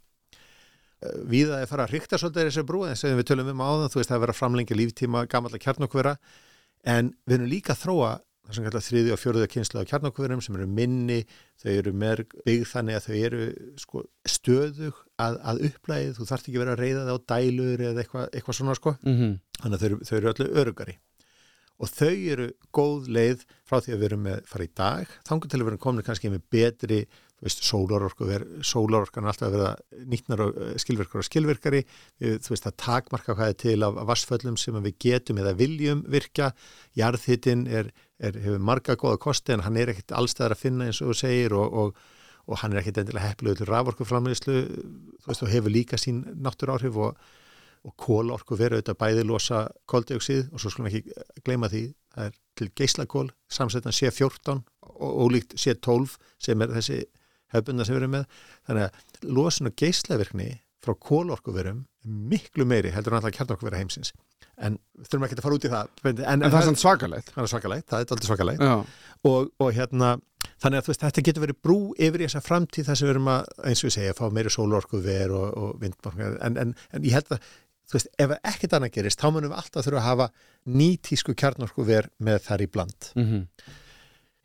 [SPEAKER 3] Víða er fara að ríkta svolítið þessi brú en sem við tölum um áðan, þú veist það er verið að framlengja líftíma gamalla kjarnorkvera en við erum líka að þróa það sem kallar þriði og fjóruða kynslu af kjarnorkverum sem eru minni, þau eru mer byggð þannig að þau eru sko, stöðug að, að upplæðið þú þarft ekki að vera að reyða það á dælur eða eitthvað, eitthvað svona sko.
[SPEAKER 2] Mm -hmm.
[SPEAKER 3] þannig að þau, þau eru öllu örugari og þau eru góð leið frá því að við erum með fara í dag. Þangur til að við erum komin kannski með betri þú sólarorkan alltaf að vera nýtnar og eh, skilvirkar og skilvirkari, við, þú veist, að takmarka hvað er til af vassföllum sem við getum eða viljum virka, jarðhittin er, hefur marga góða kosti en hann er ekkit allstæðar að finna eins og þú segir og, og, og hann er ekkit endilega heppilegur til raforkuframleyslu, þú veist, og hefur líka sín náttúr áhrif og og kólorku verið auðvitað bæði losa koldioxid og svo skulum ekki gleyma því það er til geislakól samsettan C14 og ólíkt C12 sem er þessi hefbunda sem við erum með. Þannig að losun og geislavirkni frá kólorkuverum miklu meiri heldur en alltaf kjarnorkuvera heimsins. En þurfum ekki að fara út í það. En,
[SPEAKER 2] En það er svakalegt.
[SPEAKER 3] það er svakalegt, það er aldrei svakalegt. Og, og hérna þannig að þú veist, þetta getur verið brú yfir í þessa framtíð þar sem við erum að, eins og ég segja, fá meiri sólorku ver og, og vindmarkar en, en, en ég held að, þú veist, ef ekkert annað gerist, þá munum við alltaf þurfa að hafa nýtísku kjarnorku ver með þar í bland.
[SPEAKER 2] Mm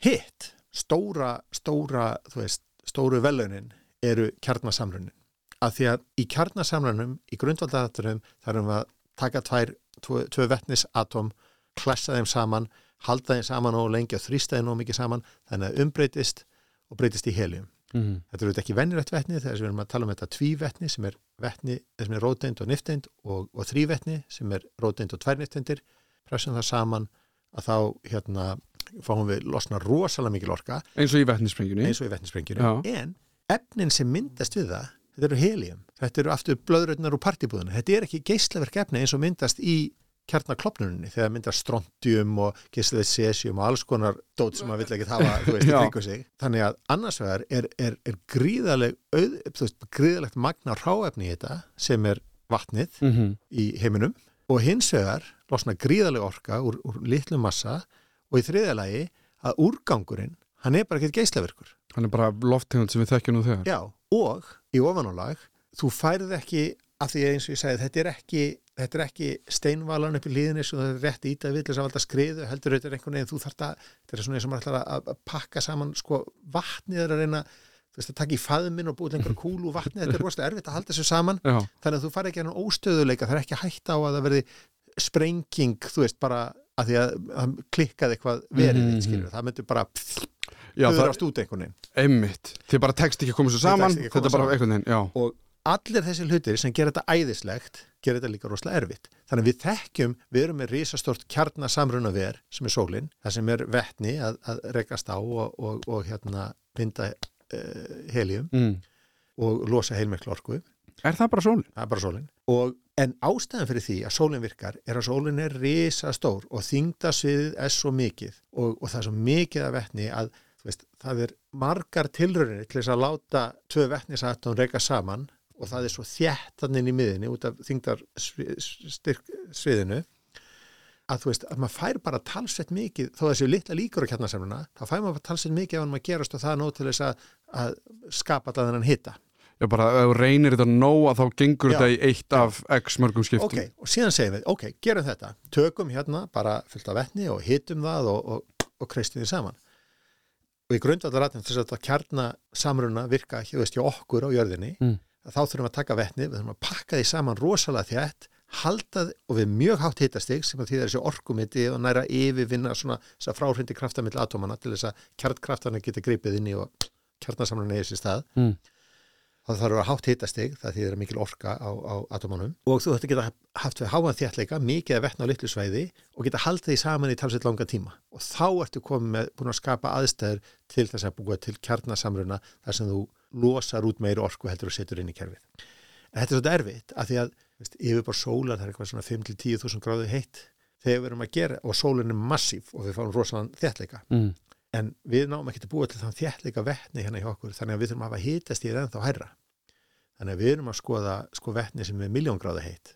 [SPEAKER 3] hitt, stóra, stóra þú veist, stóru velunin eru kjarnasamlunin af því að í kjarnasamlunum, í grundvaldadatunum þarfum við að taka tvær tvö, tvö vetnisatóm, klessa þeim saman halda þeim saman og lengi og þrýsta þeim og mikið saman, þannig að umbreytist og breytist í helium.
[SPEAKER 2] -hmm.
[SPEAKER 3] Þetta er auðvitað ekki venjulegt vetni þegar við erum að tala um þetta tvívetni sem er vetni sem er róteind og nifteind og, og þrívetni sem er róteind og tværnifteindir pressum það saman að þá hérna fáum við losna rosalega mikil orka
[SPEAKER 2] eins og í vetnisprengjunni.
[SPEAKER 3] eins og í vetnisprengjunni
[SPEAKER 2] Já.
[SPEAKER 3] en efnin sem myndast við það þetta eru helium, þetta eru aftur blöðröðnar úr partibúðuna, þetta er ekki geislaverk efni eins og myndast í kjarnaklopnuninni þegar myndast strontium og geislaverk cesium og alls konar dót sem maður vill ekki hafa, þú veist, í kringu sig þannig að annars vegar er, er, er gríðaleg auð, þú veist, gríðalegt magna ráefni í þetta sem er vatnið
[SPEAKER 2] Mm -hmm.
[SPEAKER 3] í heiminum og hins vegar losna gríðaleg orka úr, úr litlu massa og í þriðja lagi að úrgangurinn, hann er bara ekkert geislaverkur
[SPEAKER 2] Hann er bara loftegund sem við þekkjum nú þegar.
[SPEAKER 3] Já, og í ofanálag þú færð ekki, af því eins og ég sagði þetta er ekki, þetta er ekki steinvalan upp í líðinni sem það er rétt ít að vilja sem alltaf skriðu, heldur er einhvern veginn þú þarft að, þetta er svona eins og maður ætlar að, að pakka saman, sko, vatnið er að reyna þú veist, að taka í faðminn og búið einhver kúlu vatnið, þetta er rosalega erfitt að halda þessu saman.
[SPEAKER 2] Já,
[SPEAKER 3] þannig að þú fari ekki að óstöðuleika, það er ekki hægt á að það verði sprenging, þú veist, bara að því að það klikkaði eitthvað verið, mm -hmm. það myndi bara
[SPEAKER 2] það
[SPEAKER 3] þurrast út einhvern veginn.
[SPEAKER 2] Einmitt. Þið bara tekst ekki að koma
[SPEAKER 3] Þið
[SPEAKER 2] saman,
[SPEAKER 3] að
[SPEAKER 2] þetta er bara einhvern veginn,
[SPEAKER 3] og allir þessi hlutir sem gera þetta æðislegt gera þetta líka rosalega erfitt þannig að við þekkjum, við erum með risastort kjarnasamruna ver sem er sólin það sem er vetni að, að rekast á og, og, og hérna binda uh, helium
[SPEAKER 2] Mm.
[SPEAKER 3] og losa heilmiklu orku
[SPEAKER 2] Er það bara sólin?
[SPEAKER 3] það er bara sólin og, en ástæðan fyrir því að sólin virkar er að sólin er risastór og þingdasviðið er svo mikið og, og það er svo mikið af vetni að veist, það er margar tilröðinni til þess að láta tvö vetnisatón reyka saman og það er svo þjættan inn í miðinni út af þingdarsviðinu að þú veist, að maður fær bara talsveit mikið, þó þessi litla líkur á kjarnasemluna, þá fær maður bara talsveit mikið ef hann maður gerast og það er nóg til þess að, að skapa það þennan hitta.
[SPEAKER 2] Já, bara ef þú reynir þetta nóg að þá gengur þetta í eitt af x mörgum skiptum.
[SPEAKER 3] Ok, og síðan segjum við, ok, gerum þetta, tökum hérna bara fullt af vetni og hitum það og, og, og kreistum því saman. Og í grundvallaratnum þess að þetta kjarnasamruna virka, þú veist, hjá okkur á jörðinni,
[SPEAKER 2] Mm.
[SPEAKER 3] Að þá þurfum við að taka vetni, við þurfum að pakka því saman rosalega þjætt, halda þið og við mjög hátt hitastig sem að því það er þessi orkumiti og næra yfirvinna svona þess að fráhrindi krafta mill atómana til þess að kjarnkraftana geta gripið inn í og kjarnasamruna eða sér stað.
[SPEAKER 2] Mm.
[SPEAKER 3] það þarf að vera hátt hitastig það þýðir mikil orka á, á atómanum. Og þú þetta geta haft við háan þéttleika mikið að vetna á litlu svæði og geta haldið því saman í talsveit langa tíma. Og þá ertu komið með búin að skapa aðstæður til þess að búa til kjarnasamruna þar sem þú losar út meiri orku heldur og setur inn í kerfið. En þetta er svolítið erfitt af því að yfirbár sólar það er eitthvað svona 5-10 þúsund gráðu heitt þegar við erum að gera og sólinn er massíf og við fáum rosalega þéttleika.
[SPEAKER 2] Mm.
[SPEAKER 3] en við náum ekki að búa til þann þéttleika vetni hérna hjá okkur þannig að við þurfum að hafa hitast í það ennþá hærra. Þannig að við erum að skoða sko vetni sem er miljóngráða heitt.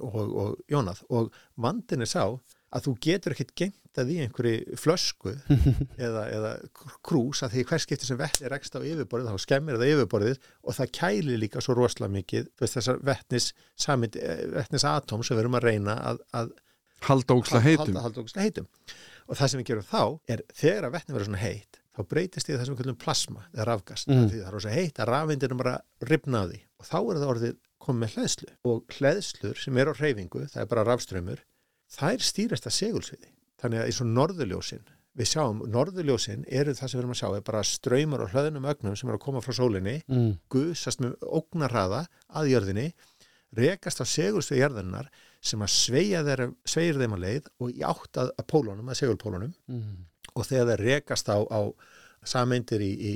[SPEAKER 3] Og, og jónað og vandin er sá að þú getur ekkit gengtað í einhverju flösku eða, eða krús að því hver skipti sem vetni er ekst á yfirborðið þá skemmir það yfirborðið og það kælir líka svo rosalega mikið þessar vetnis samið, vetnis atóm sem við erum að reyna að, að
[SPEAKER 2] Halda óksla heitum.
[SPEAKER 3] heitum. Og það sem við gerum þá er þegar að vetni verður svona heitt þá breytist því það sem við kallum plasma eða rafgast,
[SPEAKER 2] Mm.
[SPEAKER 3] því það er rosa heitt að rafindinum bara ripna á því. Og þá er það orðið komið með hleðslu. Og hleðslur sem eru á hreyfingu, það er bara rafströmmur þær stýrast að segulsviði þannig að eins og norðurljósin við sjáum, norðurljósin eru það sem við erum að sjá er bara ströymar og hlöðnum ögnum sem eru að koma frá sólinni
[SPEAKER 2] Mm.
[SPEAKER 3] gusast með ógnarraða að jörðinni rekast á segulsvið jörðinnar sem að sveigir þeim að leið og í átt að, pólunum, að segulpólunum
[SPEAKER 2] Mm.
[SPEAKER 3] og þegar þeir rekast á, á sameindir í, í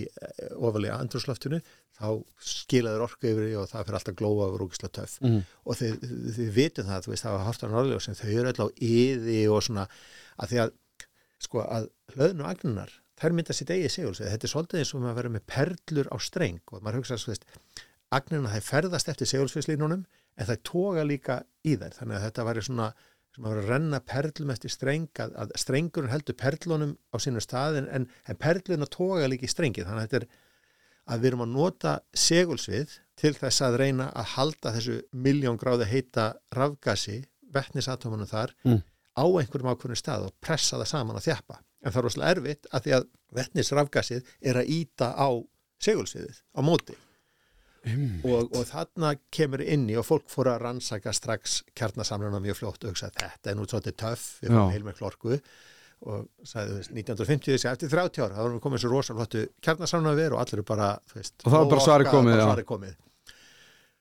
[SPEAKER 3] ofalega andrúsloftinu þá skilaður orku yfir og það fyrir alltaf glóa og rúkislega töff.
[SPEAKER 2] Mm.
[SPEAKER 3] og þið, þið, vitum það, þú veist, það var hort á norðljósin, þau eru á yði og svona að því að sko að hlöðnu agnunar, þær mynda sitt eigið segulsvið, þetta er svolítið eins og maður verður með perlur á streng og maður hugsa, þú veist, agnirna það ferðast eftir segulsviðslínunum en það toga líka í þær. Þannig að þetta væri svona sem að vera að renna perlum eftir streng að, að strengurinn heldur perlunum á sínu staðin en, en perlun að toga líka í strengið þannig að þetta er að við erum að nota segulsvið til þess að reyna að halda þessu miljón gráði heita rafgasi, vettnisatómanum þar
[SPEAKER 2] Mm.
[SPEAKER 3] á einhverjum ákveðnum stað og pressa það saman að þjappa. En það er rosalega erfitt að því að vettnisrafgasið er að íta á segulsviðið á móti og, og þarna kemur inn í og fólk fór að rannsaka strax kjarnasamluna mjög fljótt og hugsa þetta er nú svolítið töff, við
[SPEAKER 2] Já.
[SPEAKER 3] erum heilmikl orku og sagði, veist, 1950 þessi eftir 30 ára, þá erum við komið svo rosalvottu kjarnasamluna við og allir er bara, veist
[SPEAKER 2] Og þá er bara svarið komið,
[SPEAKER 3] svarið komið.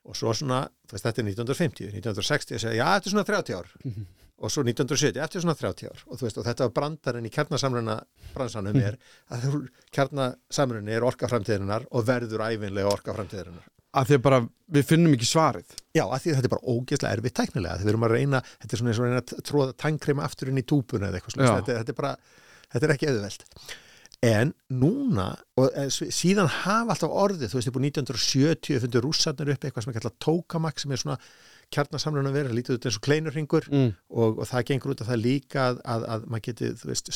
[SPEAKER 3] og svo svona, veist, þetta er 1950 1960 segja, já, þetta er svona 30 ár
[SPEAKER 2] Mhm.
[SPEAKER 3] og svo 1970, eftir svona 30 ár og og þetta var brandarinn í kjarnasamluna bransanum
[SPEAKER 2] Mhm.
[SPEAKER 3] er að kjarnasamlunni er orkaframtíðirinnar og verður æfinlega orkaframtíðirinnar
[SPEAKER 2] að því að bara við finnum ekki svarið.
[SPEAKER 3] Já, að því að þetta er bara ógeðslega erfitt tæknilega. Þegar við erum að reyna, þetta er svona eins og að reyna að tróða tankrema aftur inn í túpuna eða eitthvað svona, þetta, þetta er bara þetta er ekki eðuvelt en núna, og eh, síðan hafa alltaf orðið, þú veist, upp á 1970 fundur rússarnir upp eitthvað sem er kallað tokamak sem er svona kjarnasamlun að vera lítið út eins og kleinurringur
[SPEAKER 2] mm.
[SPEAKER 3] og, og það gengur út af það líka að, að, að maður geti, þú veist,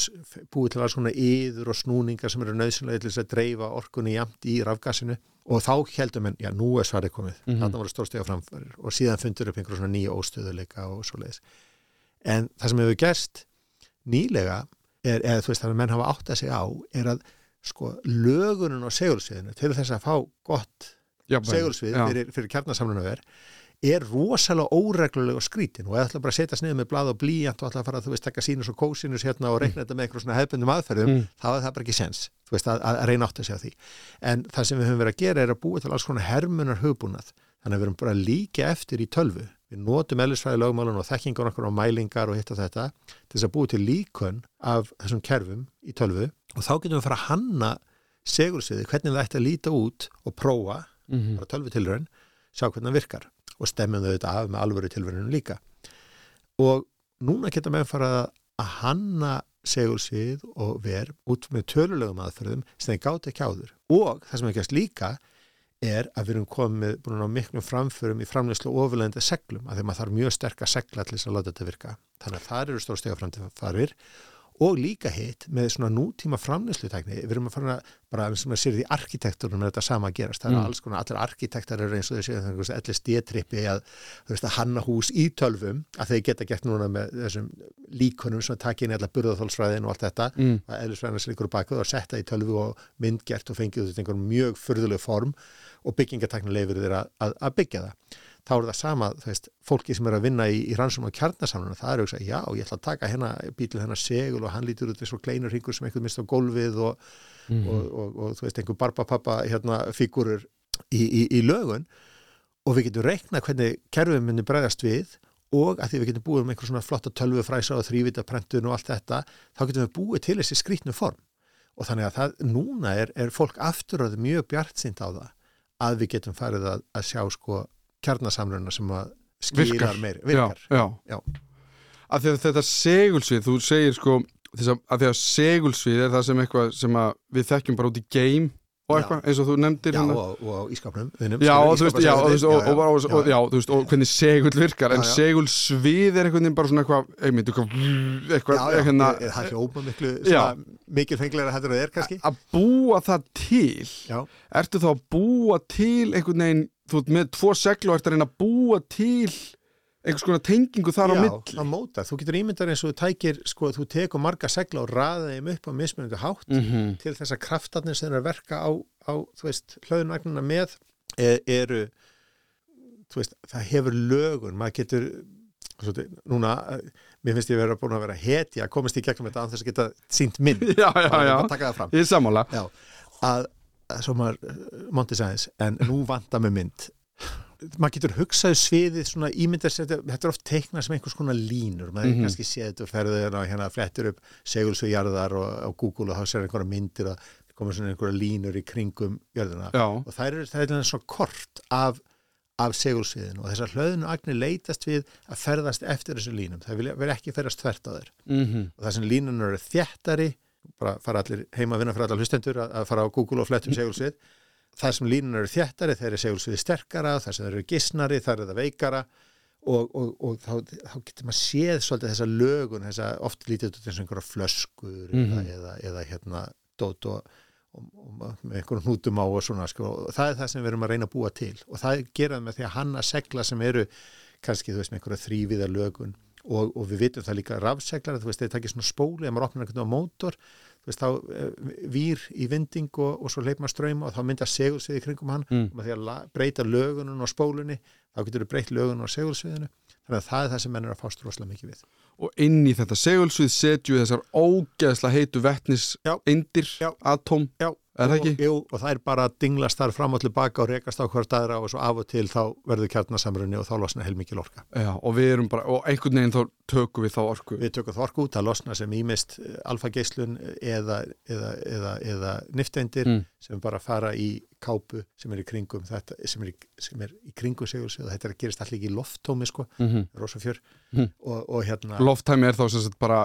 [SPEAKER 3] búið til alls svona yður og snúningar sem eru nöðsynlega til þess að dreifa orkunni jamt í rafgasinu og þá heldum en, já, nú er svarið komið.
[SPEAKER 2] Mhm.
[SPEAKER 3] þarna voru stórstega framfærir og síðan fundur upp einhverjum svona nýja óstöðuleika og svo leiðis en það sem hefur gerst nýlega er, eða þú veist, það að menn hafa átt að segja á er að sko lögunum á segulsviðinu til þess að fá gott segulsvið fyrir, fyrir kjarnasamlunaver er rosalega óreglulega og skrítin og eða ætla bara að setja sniður með blað og blíjant og ætla að fara að þú veist taka sínus og kósinus hérna og reikna þetta með eitthvað svona hefbundum aðferðum
[SPEAKER 2] Mm.
[SPEAKER 3] þá er það bara ekki sens þú veist að, að reyna átt að segja því. En það sem við höfum verið að gera er að búa til alls konar hermunar hugbúnað þannig að við erum bara líka eftir í tölvu. Við notum ellisfræði lögmálun og þekkingar okkur á mælingar og hitt og þetta til þess að búa til líkun af þessum kerfum í tölvu. Og þá getum við að fara að hanna segursviði, hvernig það ætti að líta út og prófa
[SPEAKER 2] Mhm.
[SPEAKER 3] bara tölvu tilraun, sjá hvernig það virkar og stemmum þau þetta af með alvöru tilraunum líka. Og núna geta menn fara að hanna segulsvið og verð út með tölulegum aðferðum sem þeir gátt ekki áður. Og það sem er gæst líka er að við erum komið búin á miklum framförum í framleyslu ofurlegenda seglum að þegar maður þarf mjög sterka segla til þess að láta þetta virka. Þannig að það eru stór stega framfarir og líka hitt með svona nútíma framleyslutækni, við erum að fara bara sem að sér því arkitekturum er þetta sama að gerast það
[SPEAKER 2] Mm.
[SPEAKER 3] er alls konar, allir arkitektar eru eins og þessi LSD-trippi að þú veist að hanna hús í tölvum að þeir geta gert núna með þessum líkunum sem að taka inn allar burðaþólsfræðin og allt þetta
[SPEAKER 2] mm.
[SPEAKER 3] að eðlisfræðina sér ykkur bakuð og setja í tölvu og myndgert og fengið út einhver mjög furðuleg form og byggingatakna leifir þeir að, að byggja það þá er það sama, þú veist, fólki sem er að vinna í, í rannsum og kjarnasamluna, það er að hugsa, já, ég ætla að taka hérna bílið hennar segul og hann lítur út eins og kleinur hringur sem einhvern mist á gólfið og,
[SPEAKER 2] Mm.
[SPEAKER 3] og, og, og þú veist, einhver barbapappa hérna fígurur í, í, í lögun og við getum reiknað hvernig kerfið myndi bregðast við og að því við getum búið um einhver svona flotta tölvufræsa og þrývita prentun og allt þetta, þá getum við búið til þessi skrýtnu form og þannig að það, núna er, er fólk afturöð mjög bjartsýnt á það að við getum farið að, að sjá sko kjarnasamruna sem að skilar
[SPEAKER 2] Virkar.
[SPEAKER 3] meiri, virkar.
[SPEAKER 2] Já, já. Að því að þetta segulsvið, þú segir sko að, að því að segulsvið er það sem eitthvað sem að við þekkjum bara út í game og eitthvað, eins og þú nefndir
[SPEAKER 3] Já,
[SPEAKER 2] hérna.
[SPEAKER 3] og, og á ískapnum vinum,
[SPEAKER 2] Já, og þú veist, og, hvernig segul virkar, en segulsvið er einhvern veginn bara svona eitthvað, eitthvað,
[SPEAKER 3] það hljóma miklu mikil fengleira hættur að er kannski
[SPEAKER 2] að búa það til, ertu þá að búa til einhvern veginn, þú ert með tvo seglu ert að reyna að búa til einhvers konar tengingu þar á
[SPEAKER 3] já,
[SPEAKER 2] milli.
[SPEAKER 3] að móta, þú getur ímyndar eins og þú tækir, sko, þú tekur marga segla og raða þeim upp á mismunandi hátt
[SPEAKER 2] Mm
[SPEAKER 3] til þess að kraftarnir sem er að verka á, á þú veist, hlöðunagnuna með er, eru þú veist, það hefur lögun. Maður getur svo, núna, eh, mér finnst ég vera búin að vera heti að komast í gegnum þetta án þess að geta sínt mynd,
[SPEAKER 2] Já, já, já,
[SPEAKER 3] að taka það fram.
[SPEAKER 2] Er
[SPEAKER 3] já, að, að svo maður eh, monti sæðis, en nú vantar með mynd. Maður getur hugsað sviðið svona ímyndar þetta er oft teiknað sem einhvers konar línur, maður mm
[SPEAKER 2] Mhm.
[SPEAKER 3] kannski séð þetta og ferður og hérna flettur upp segulsugjarðar og á Google og þá sér einhverja myndir og komur svona einhverja línur í kringum jörðina.
[SPEAKER 2] Já,
[SPEAKER 3] og það er, það er svona kort af, af segulsviðinu og þessar hlöðinu agnir leitast við að ferðast eftir þessu línum, það vilja vera ekki ferðast þvert á þeir
[SPEAKER 2] mm
[SPEAKER 3] og það sem línunar eru þjættari bara fara allir heima að vinna fyrir allar hlustendur að, að fara á Google og flettum segulsvið þar sem línun eru þjættari þeir eru segulsviði sterkara, þar sem þeir eru gissnari þar er það veikara og, og, og þá, þá getur maður séð svolítið þessa lögun, þessa oft lítið út eins og einhverja flöskur
[SPEAKER 2] Mhm.
[SPEAKER 3] eða, eða, eða hérna dót og, og, með einhverjum hnútum á og svona sko. og það er það sem við erum að reyna að búa til og það geraðum með því að hanna segla sem eru kannski, þú veist, með einhverja þrýviða lögun og, og við vitum það líka rafseglar, þú veist, þeir takir svona spóli ef maður opnar einhvern veginn á mótor þú veist, þá uh, vír í vinding og, og svo leip maður ströym og þá mynda segulsvið í kringum hann
[SPEAKER 2] Mm.
[SPEAKER 3] og því að la- breyta lögunum á spólunni þá getur við breytt lögunum á segulsviðinu þannig að það er það sem menn er að fást rosalega mikið við
[SPEAKER 2] og inn í þetta segulsvið setju þessar ógeðslega heitu vettnis
[SPEAKER 3] Já.
[SPEAKER 2] indir,
[SPEAKER 3] Já.
[SPEAKER 2] atóm
[SPEAKER 3] Já,
[SPEAKER 2] Er það ekki?
[SPEAKER 3] Jú, og það er bara að dinglast þar fram og tilbaka og rekast á hvort aðra og svo af og til þá verður kjarnasamrunni og þá losna heilmikið orka.
[SPEAKER 2] Já, og við erum bara, og einhvern veginn þá tökum við þá orku
[SPEAKER 3] Við tökum það orku út að losna sem ímist alfageislun eða, eða, eða, eða nifteindir
[SPEAKER 2] Mm.
[SPEAKER 3] sem bara fara í kápu sem er í kringum þetta, sem er í, sem er í kringum segulsvið og þetta er að gerist allir ekki í lofttómi sko,
[SPEAKER 2] mm -hmm.
[SPEAKER 3] rosafjör
[SPEAKER 2] Mhm.
[SPEAKER 3] og, og hérna
[SPEAKER 2] Lofttæmi er þá sem sagt bara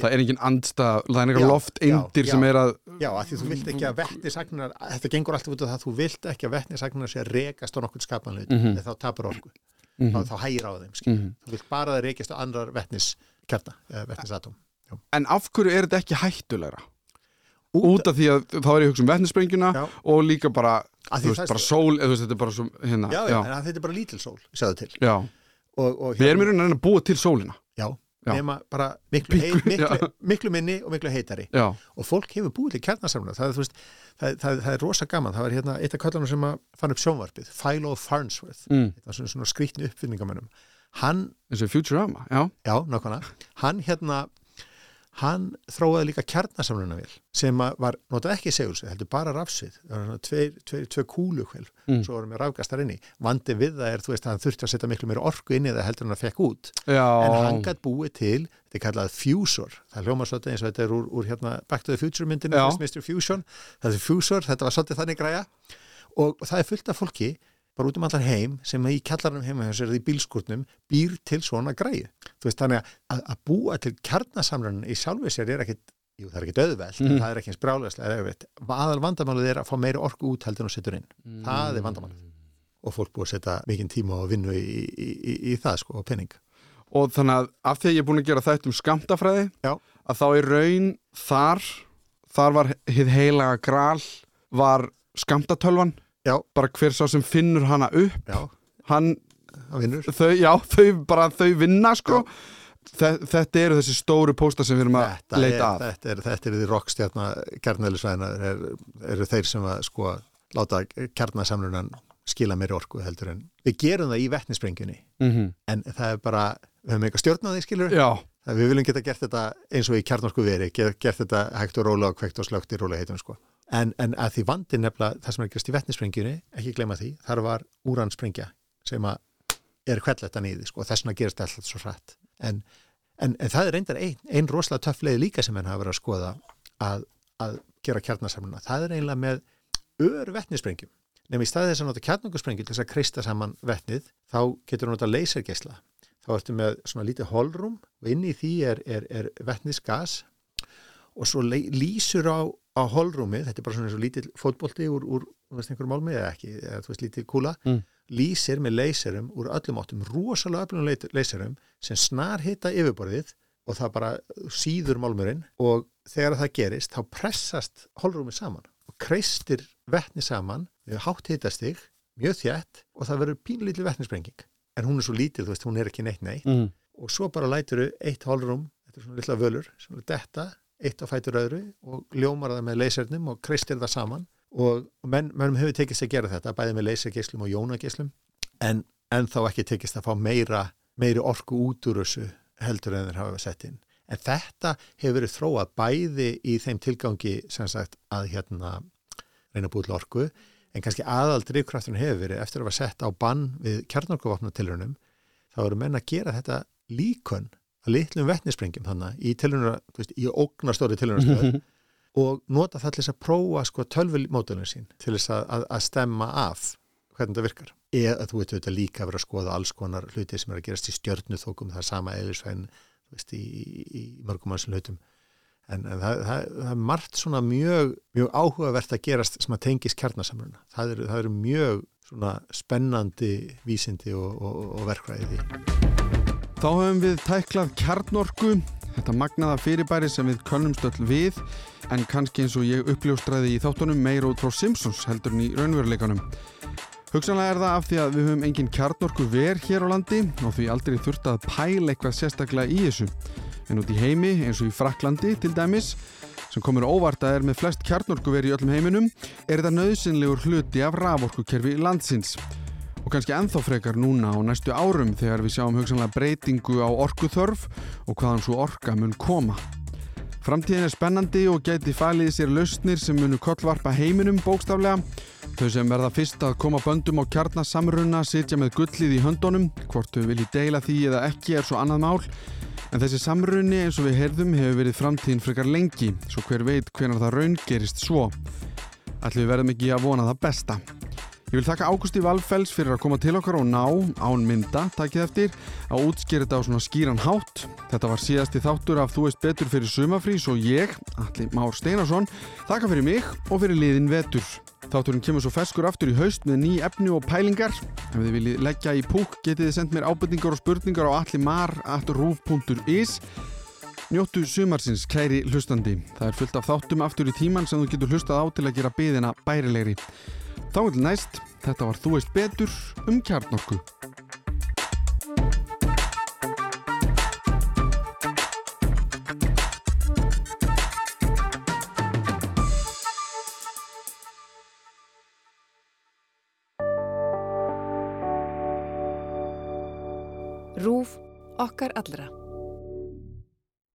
[SPEAKER 2] það er engin andstað, það er lofteindir
[SPEAKER 3] já,
[SPEAKER 2] sem er að
[SPEAKER 3] Já, af því þú vilt ekki að vetnisagnar þetta gengur alltaf út af það að þú vilt ekki að vetnisagnar sé að rekast á nokkurn skapanlega mm
[SPEAKER 2] Mhm.
[SPEAKER 3] þá tapar orku,
[SPEAKER 2] mm
[SPEAKER 3] þá, þá hægir á þeim skilur.
[SPEAKER 2] -hmm.
[SPEAKER 3] þú vilt bara að rekast á andrar vetniskjarta eða vetnisatóm
[SPEAKER 2] En af hverju er þetta ekki hættulegra?
[SPEAKER 3] Út,
[SPEAKER 2] Út af því að þá er ég að hugsa um vettnissprengjuna og líka bara, þú veist, bara sól eða þú veist, þetta er bara svo, hérna
[SPEAKER 3] já, já,
[SPEAKER 2] já,
[SPEAKER 3] en þetta er bara lítil sól, segðu til
[SPEAKER 2] já.
[SPEAKER 3] Og, og,
[SPEAKER 2] Við erum í rauninni að búa til sólina.
[SPEAKER 3] Já,
[SPEAKER 2] Já.
[SPEAKER 3] nema bara miklu, hei,
[SPEAKER 2] Miklu,
[SPEAKER 3] miklu, minni og miklu heitari.
[SPEAKER 2] Já,
[SPEAKER 3] og fólk hefur búið til kjarnasamna það, veist, það, það, það er rosa gaman. Það var hérna eitt af kallanum sem fann upp sjónvarpið Philo Farnsworth,
[SPEAKER 2] mm.
[SPEAKER 3] svona, svona skrýtni uppfinningamönnum. Hann
[SPEAKER 2] eins og Futurama, já.
[SPEAKER 3] Já, nákvæmlega. Hann hérna, hann þróaði líka kjarnasamlunavél sem var notað ekki segulsvið, heldur bara rafsvið. Tveir, tveir kúlukvel,
[SPEAKER 2] Mm.
[SPEAKER 3] svo voru með rafgastar inni. Vandi við það er, þú veist, að hann þurfti að setja miklu meira orku inn í það heldur en að fekk út.
[SPEAKER 2] Já,
[SPEAKER 3] En hann gætt búið til, þetta er kallað fusor. Það hljóma svolítið eins og þetta er úr, úr hérna Back to the Future myndinu, Mr. Fusion. Það er fusor, þetta var svolítið þannig græja. Og það er fullt af fólki, bara út um allar heim, sem í kjallarnum heima hjá sér eða í bílskúrnum býr til svona græju. Þú veist, þannig að, að búa til kjarnasamrunnin í sjálfu sér er ekkit, jú, það er ekkit auðvelt, en
[SPEAKER 2] Mhm.
[SPEAKER 3] það er ekki eins erfitt. Aðal vandamálið er að fá meiri orku út heldur en að setja inn. Það er vandamálið. Og fólk búið að setja mikinn tíma og vinnu í, í, í, í það, sko, og penning.
[SPEAKER 2] og þannig að af því að ég er búin að gera þetta um skamtafræði
[SPEAKER 3] Já.
[SPEAKER 2] að þá í raun þar þar var hið heilaga gral var skamtatölvan
[SPEAKER 3] Já,
[SPEAKER 2] bara hver sá sem finnur hana upp
[SPEAKER 3] já,
[SPEAKER 2] hann, þau, já, þau bara þau vinna sko. Þe, þetta eru þessi stóru pósta sem við erum að
[SPEAKER 3] Þetta er,
[SPEAKER 2] leita að.
[SPEAKER 3] þetta er, þetta er því rockstjarna kjarnælisvæðina er, eru þeir sem að sko láta kjarnasamlunan skila meiri orku heldur en við gerum það í vettnisprengjunni
[SPEAKER 2] mm
[SPEAKER 3] en það er bara, við höfum eitthvað stjórn á því skilur
[SPEAKER 2] já,
[SPEAKER 3] við viljum geta gert þetta eins og í kjarnorku veri gert, gert þetta hægt og róla og kveikt og slögt í róla heitum sko en, en að því vandi nefnilega það sem er gerst í vettnisprengjunni ekki gleyma því, þar var úransprengja sem er kvelletan í því sko, þess vegna gerist alltaf svo hrætt en, en, en það er reyndar ein, ein rosalega töff leið líka sem henn hafa verið að skoða að, að gera kjarnasamluna það er einlega með ör vettnisprengjum nefnir í staði þess að nota kjarnungusprengju til þess að kreista saman vettnið þá getur nota lasergeisla. Þá ertu með svona lítið holrum og inn í því er, er, er vettnisgas og svo lýsur á, á holrúmið, þetta er bara svona eins og lítill fótbolti úr, úr þú veist, einhverjum málmi eða ekki, eða þú veist, lítill kúla
[SPEAKER 2] Mm.
[SPEAKER 3] lýsir með leyserum úr öllum áttum rosalega öflunum leyserum sem snar hitta yfirborðið og það bara síður málmurinn og þegar það gerist þá pressast holrúmið saman og kreistir vettni saman hátt hittastig, mjög þjætt og það verður pínlítið vettnisprenging en hún er svo lítil, þú veist, hún er ekki neitt neitt
[SPEAKER 2] mm.
[SPEAKER 3] og svo bara læturu eitt hálfrúm, þetta er svona litla völur er detta, eitt á fætur öðru og ljómar það með leysernum og kreistir það saman. Og menn, mennum hefur tekist að gera þetta, bæði með leysergeislum og jónageislum en, en þá ekki tekist að fá meira, meiri orku út úr þessu heldur en þeir hafa sett inn. En þetta hefur verið þróað bæði í þeim tilgangi sem sagt að hérna reyna að búið orku en kannski aðal drifkrafturinn hefur verið eftir að vera sett á bann við kjarnorkuvapnatilrunum þá eru menn að gera þetta líkun að litlum vettnisprengjum þannig í tilrunar, þú veist, í ógnastóri tilrunarstöð og nota það til þess að prófa sko tölvumódulin sín til þess að, að, að stemma af hvernig þetta virkar. Eða þú veit auðvitað líka að vera að skoða alls konar hluti sem er að gerast í stjörnuþókum, það er sama eðlisvæðin í, í, í mörgum mannsum hlutum. en, en það, það, það er margt svona mjög, mjög áhugavert að gerast sem að tengis kjarnasamruna það eru, það eru mjög svona spennandi vísindi og, og, og verkvæði
[SPEAKER 2] Þá höfum við tæklað kjarnorku þetta magnaða fyrirbæri sem við könnumst öll við en kannski eins og ég uppljóstraði í þáttunum meir út frá Simpsons heldur en í raunveruleikanum. Hugsanlega er það af því að við höfum engin kjarnorku ver hér á landi og því aldrei þurft að pæla eitthvað sérstaklega í þessu. En út í heimi eins og í Fraklandi til dæmis sem komur óvart að er með flest kjarnorkuveri í öllum heiminum er þetta nöðsynlegur hluti af raforkukerfi landsins og kannski enþá frekar núna á næstu árum þegar við sjáum hugsanlega breytingu á orkuþörf og hvaðan svo orka mun koma. Framtíðin er spennandi og gæti fælið sér lausnir sem munu kollvarpa heiminum bókstaflega. Þau sem verða fyrst að koma böndum á kjarnasamruna sitja með gullið í höndunum, hvort þau vilji deila því eða ekki er svo annað mál. En þessi samrunni eins og við heyrðum hefur verið framtíðin frekar lengi, svo hver veit hvenar það raun gerist svo. Við verðum ekki að vona það besta. Ég vil þakka Ágústi Valfells fyrir að koma til okkar og ná án mynda, takkið eftir, að útskýra þetta á svona skýran hátt. Þetta var síðasti þáttur af Þú veist betur fyrir sumafrís og ég, Alli Már Steinarsson, þakka fyrir mig og fyrir liðin vetur. Þátturinn kemur svo feskur aftur í haust með ný efni og pælingar. Ef þið viljið leggja í púk getið þið sendt mér ábyrningar og spurningar á allimar.ruf.is Njóttu sumarsins kæri hlustandi. Það er fullt af þáttum aftur í tíman sem þú getur hlustað á til að gera byðina bærilegri. Þá vil næst, þetta var Þú veist betur um kjarnorku.
[SPEAKER 1] Rúf okkar allra.